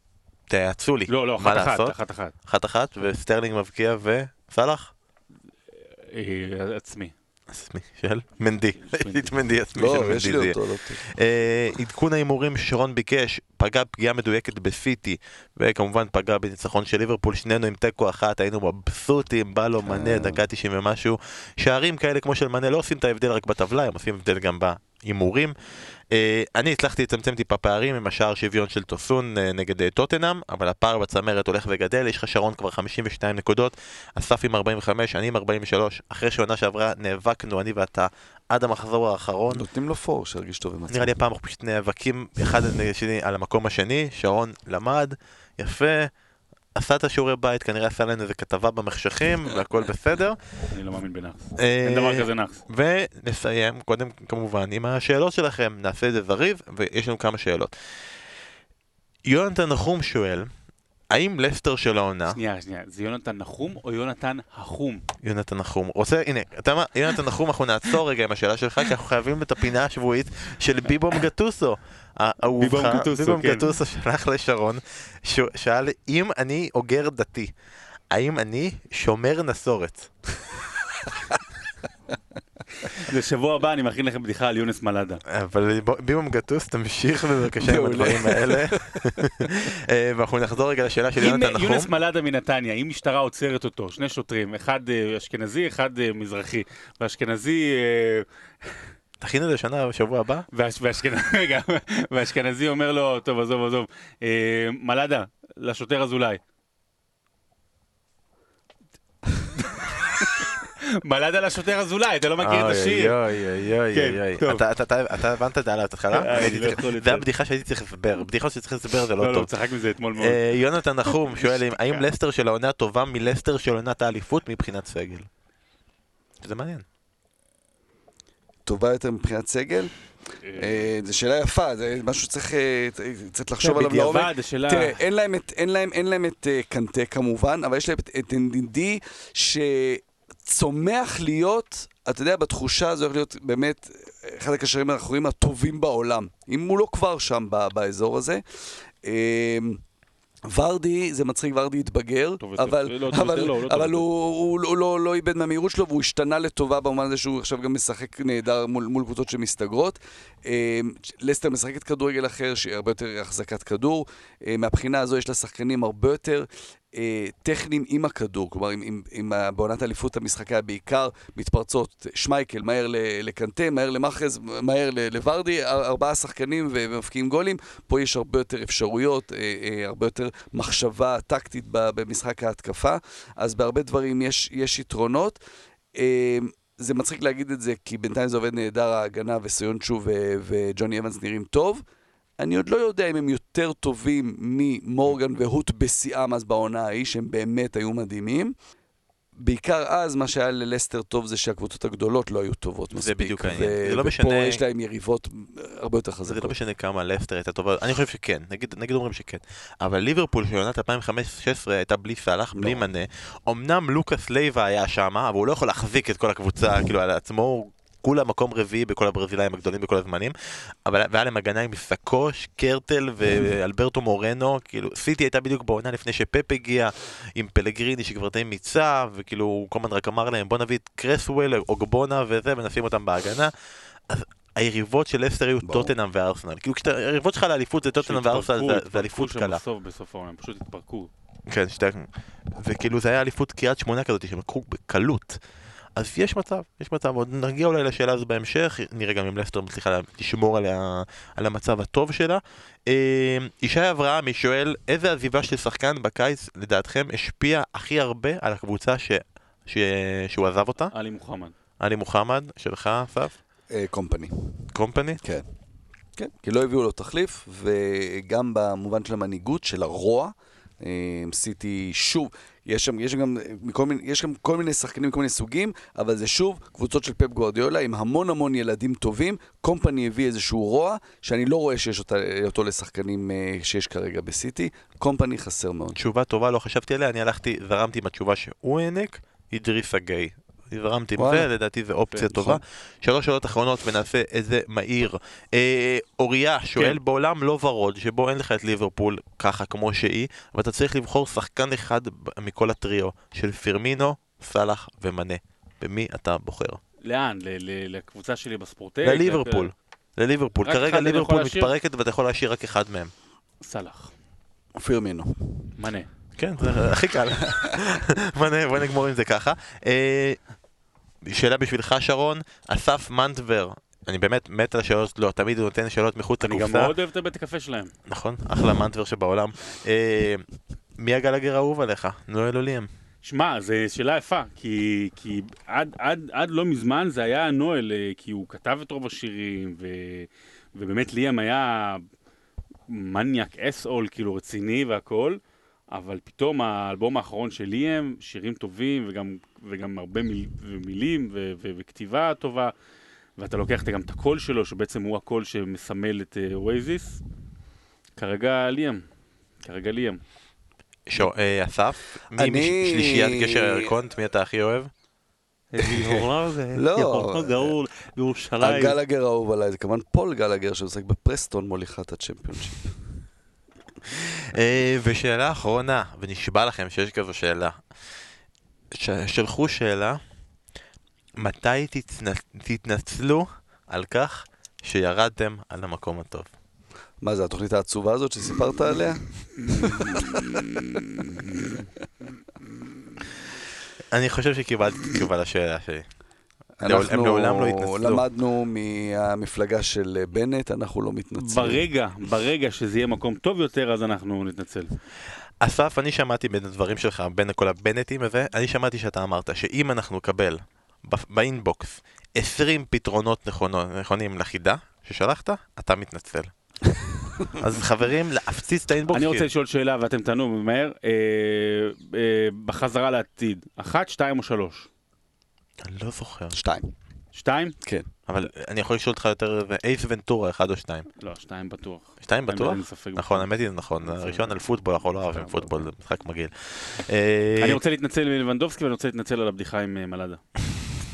תייעצו לי, לא, לא, מה אחת אחת, לעשות? אחת אחת. אחת אחת, וסטרלינג מבקיע וסאלח? אה, עצמי. עצמי של מנדי, את מנדי עצמי של לא, מנדי יש זה יהיה. לא. אה, עדכון ההימורים ששרון ביקש, פגע פגיעה מדויקת בסיטי, וכמובן פגע בניצחון של ליברפול, שנינו עם תיקו אחת, היינו מבסוטים, בא לו מנה, דקה 90 ומשהו. שערים כאלה כמו של מנה לא עושים את ההבדל רק בטבלה, הם עושים הבדל גם בהימורים. אה, אני הצלחתי לצמצם טיפה פערים עם השער שוויון של טוסון אה, נגד אה, טוטנאם, אבל הפער בצמרת הולך וגדל, יש לך שרון כבר 52 נקודות, אסף עם 45, אני עם 43, אחרי שעונה שעברה נאבקנו, אני ואתה, עד המחזור האחרון. נותנים לו פור, שירגיש טוב עם עצמו. נראה לי הפעם אנחנו פשוט נאבקים אחד נגד השני על המקום השני, שרון למד, יפה, עשה את השיעורי בית, כנראה עשה לנו איזה כתבה במחשכים, והכל בסדר. אני לא מאמין בנאחס. אה, אין דבר כזה נאחס. ונסיים קודם כמובן עם השאלות שלכם, נעשה את זה זריז, ויש לנו כמה שאלות. יונתן נחום שואל, האם לסטר של העונה, שנייה, שנייה, זה יונתן נחום או יונתן החום? יונתן נחום, רוצה, הנה, אתה מה, יונתן נחום, אנחנו נעצור רגע עם השאלה שלך, כי אנחנו חייבים את הפינה השבועית של ביבום גטוסו. אהובך, ביבום ביבום כן. שלח לשרון, ש- שאל אם אני אוגר דתי, האם אני שומר נסורת? זה שבוע הבא אני מכין לכם בדיחה על יונס מלאדה. אבל ביבום גטוס, תמשיך בבקשה עם. הדברים האלה. אה, ואנחנו נחזור רגע לשאלה של אם יונתן נחום. יונס מלאדה מנתניה, אם משטרה עוצרת אותו, שני שוטרים, אחד אה, אשכנזי, אחד אה, מזרחי, והאשכנזי... תכין את זה שנה בשבוע הבא? והאש- והאשכנזי, אומר לו, טוב, עזוב, עזוב, אה, מלאדה, לשוטר אזולאי. מלאדה לשוטר אזולאי, אתה לא מכיר את השיר. אוי אוי אוי כן, אוי אוי. טוב. אתה- הבנת את זה על ההתחלה? אה, לא צריך- יכול זה לצאת. הבדיחה שהייתי צריך הסבר. בדיחות שצריך הסבר זה לא, לא לא, טוב. הוא צחק מזה אתמול מאוד. אה, יונתן נחום שואל אם- האם. לסטר של העונה טובה מלסטר של עונת האליפות מבחינת סגל? זה מעניין. טובה יותר מבחינת סגל? אה, זו שאלה יפה, זה משהו שצריך אה, קצת לחשוב כן, עליו לעומק. בדיעבד, השאלה... תראה, אין להם את, אין להם, אין להם את אה, קנטה כמובן, אבל יש להם את- NDD שצומח להיות, אתה יודע, בתחושה הזו הולך להיות באמת אה, אחד הקשרים האחוריים הטובים בעולם. אם הוא לא כבר שם באזור הזה. ורדי, זה מצחיק, ורדי התבגר. אבל, לא, אבל, לא, לא אבל. הוא, הוא, הוא לא, לא איבד מהמהירות שלו והוא השתנה לטובה במובן הזה שהוא עכשיו גם משחק נהדר מול, מול קבוצות שמסתגרות. אה, לסטר משחקת כדורגל אחר, שהיא הרבה יותר החזקת כדור. אה, מהבחינה הזו יש לה שחקנים הרבה יותר אה, טכניים עם הכדור. כלומר, עם, עם, עם בעונת אליפות המשחק היה בעיקר מתפרצות שמייקל, מהר לקנטה, מהר למאחז, מהר לוורדי, אר- ארבעה שחקנים ו- ומבקיעים גולים. פה יש הרבה יותר אפשרויות, אה, אה, הרבה יותר מחשבה טקטית במשחק ההתקפה. אז בהרבה דברים יש, יש יתרונות. זה מצחיק להגיד את זה, כי בינתיים זה עובד נהדר, ההגנה וסיונצ'ו ו- וג'וני אבנס נראים טוב. אני עוד לא יודע אם הם יותר טובים ממורגן והוט בשיאם אז בעונה ההיא, שהם באמת היו מדהימים. בעיקר אז, מה שהיה ללסטר טוב זה שהקבוצות הגדולות לא היו טובות זה מספיק. בדיוק העניין. ו- זה לא ופה משנה- יש להם יריבות הרבה יותר זה חזקות. לא משנה כמה לסטר הייתה טובה, אני חושב שכן, נגיד, נגיד אומרים שכן. אבל ליברפול של עונת 2015 הייתה בלי סאלח, בלי לא. מנה. אמנם לוקאס לייבה היה שם, אבל הוא לא יכול להחזיק את כל הקבוצה, כאילו, על עצמו. הוא כולה מקום רביעי בכל הברזילאים הגדולים בכל הזמנים, אבל והיה להם הגנה עם סקוש, קרטל ואלברטו מורנו, כאילו סיטי הייתה בדיוק בעונה לפני שפפ הגיע, עם פלגריני שכבר די מיצה, וכאילו הוא כל הזמן רק אמר להם בוא נביא את קרסוול, אוגבונה וזה, ונשים אותם בהגנה. אז היריבות של לסטר היו. טוטנאם וארסנל, כאילו כשאתה- היריבות שלך לאליפות זה טוטנאם שהתפרקו, וארסנל, זה- אליפות קלה. בסוף, בסוף העונה, הם פשוט התפרקו. כן, שתי... וכאילו זה היה אליפות קריית שמונה כזאת שהם לקחו בקלות. אז יש מצב, יש מצב, עוד נגיע אולי לשאלה הזו בהמשך, נראה גם אם לסטר מצליחה לשמור עליה, על המצב הטוב שלה. אה, ישי אברהמי שואל, איזה עזיבה של שחקן בקיץ לדעתכם השפיעה הכי הרבה על הקבוצה ש... ש... שהוא עזב אותה? עלי מוחמד. עלי מוחמד, שלך, אסף? אה, קומפני. קומפני? כן. כן, כי לא הביאו לו תחליף, וגם במובן של המנהיגות, של הרוע, אה, סיטי שוב, יש שם, יש שם גם, מיני, יש גם כל מיני שחקנים מכל מיני סוגים, אבל זה שוב קבוצות של פפ גוארדיולה עם המון המון ילדים טובים. קומפני הביא איזשהו רוע, שאני לא רואה שיש אותה, אותו לשחקנים אה, שיש כרגע בסיטי. קומפני חסר מאוד. תשובה טובה, לא חשבתי עליה, אני הלכתי, זרמתי עם התשובה שהוא העניק, אידריסה גיי. זרמתי עם. זה, לדעתי זו אופציה כן, טובה. נכון. שלוש שאלות אחרונות ונעשה איזה מהיר. אה, אוריה שואל כן. בעולם לא ורוד, שבו אין לך את ליברפול ככה כמו שהיא, אבל אתה צריך לבחור שחקן אחד מכל הטריו של פירמינו, סאלח ומנה. במי אתה בוחר? לאן? ל- ל- לקבוצה שלי בספורטק? לליברפול. לליברפול. כרגע ליברפול? מתפרקת ואתה יכול להשאיר רק אחד מהם. סאלח. פירמינו. מנה. כן, זה הכי קל. בוא נגמור עם זה ככה. אה, שאלה בשבילך שרון, אסף מנטבר, אני באמת מת על השאלות שלו, תמיד הוא נותן שאלות מחוץ אני גם לקופסה. מאוד אוהב את הבית הקפה שלהם. נכון, אחלה מנטבר שבעולם. אה, מי הגלגר האהוב עליך? נואל אוליאם. שמע, זו שאלה יפה, כי, כי עד, עד, עד לא מזמן זה היה נואל, אה, כי הוא כתב את רוב השירים, ו, ובאמת ליאם היה מניאק asshole, כאילו רציני והכל, אבל פתאום האלבום האחרון של ליאם, שירים טובים וגם, וגם הרבה מיל, מילים ו, ו, וכתיבה טובה, ואתה לוקח גם את הקול שלו, שבעצם הוא הקול שמסמל את אואזיס, כרגע ליאם, כרגע ליאם. ש- אה, אסף, מי אני- משלישיית גשר הירקון, את מי אתה הכי אוהב? לא. גאול, בירושלים. הגלגר האהוב עליי זה כמובן פול גלגר שמשחק בפרסטון מוליכת הצ'מפיונשיפ. אה, ושאלה אחרונה, ונשבע לכם שיש כזו שאלה. ש- שלחו שאלה, מתי תתנ- תתנצלו על כך שירדתם על המקום הטוב? מה זה, התוכנית העצובה הזאת שסיפרת עליה? אני חושב שקיבלתי תשובה לשאלה שלי. הם לעולם לא יתנצלו. למדנו מהמפלגה של בנט, אנחנו לא מתנצלים. ברגע, ברגע שזה יהיה מקום טוב יותר, אז אנחנו נתנצל. אסף, אני שמעתי בין הדברים שלך, בין כל הבנטים הזה, אני שמעתי שאתה אמרת שאם אנחנו נקבל באינבוקס 20 פתרונות נכונות, נכונים לחידה ששלחת, אתה מתנצל. אז חברים, להפציץ את האינבוקס. אני רוצה לשאול שאלה ואתם תענו מהר. אה, אה, בחזרה לעתיד, אחת, שתיים או שלוש? אני לא זוכר. שתיים, שתיים? כן. אבל אני יכול לשאול אותך יותר, זה אייס ונטורה, אחד או שתיים. לא, שתיים בטוח. שתיים בטוח? אין לי ספק נכון. האמת היא, זה נכון. הראשון על פוטבול, אנחנו לא אוהבים. פוטבול, זה משחק מגעיל. אה, אני רוצה להתנצל מלבנדובסקי ואני רוצה להתנצל על הבדיחה עם אה, מלאדה.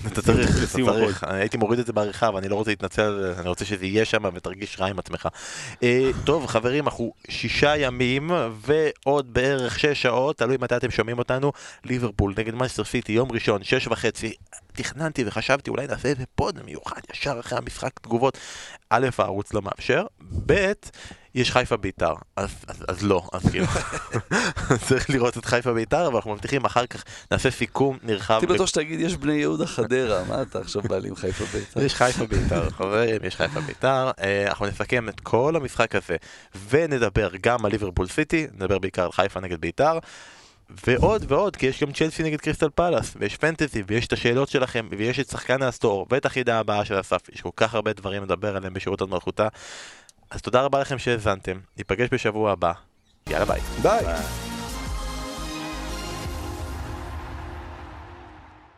אתה צריך, אתה צריך, אני הייתי מוריד את זה בעריכה ואני לא רוצה להתנצל, אני רוצה שזה יהיה שם ותרגיש רע עם עצמך. אה, טוב חברים, אנחנו שישה ימים ועוד בערך שש שעות, תלוי מתי אתם שומעים אותנו, ליברפול נגד מנסטר סיטי, יום ראשון, שש וחצי. תכננתי וחשבתי אולי נעשה איזה פוד מיוחד ישר אחרי המשחק תגובות. א', הערוץ לא מאפשר, ב', יש חיפה בית"ר, אז, אז, אז לא, אז כאילו, צריך לראות את חיפה בית"ר, ואנחנו מבטיחים אחר כך נעשה סיכום נרחב. הייתי בטוח שתגיד, יש בני יהודה חדרה, מה אתה עכשיו בעלים חיפה בית"ר? יש חיפה בית"ר, חברים, יש חיפה בית"ר. אה, אנחנו נסכם את כל המשחק הזה ונדבר גם על ליברפול סיטי, נדבר בעיקר על חיפה נגד בית"ר. ועוד ועוד, כי יש גם צ'לסי נגד קריסטל פאלאס, ויש פנטזי, ויש את השאלות שלכם, ויש את שחקן העשור, ואת החידה הבאה של אסף, יש כל כך הרבה דברים לדבר עליהם בשירות מלכותה. אז תודה רבה לכם שהאזנתם, ניפגש בשבוע הבא, יאללה ביי. ביי.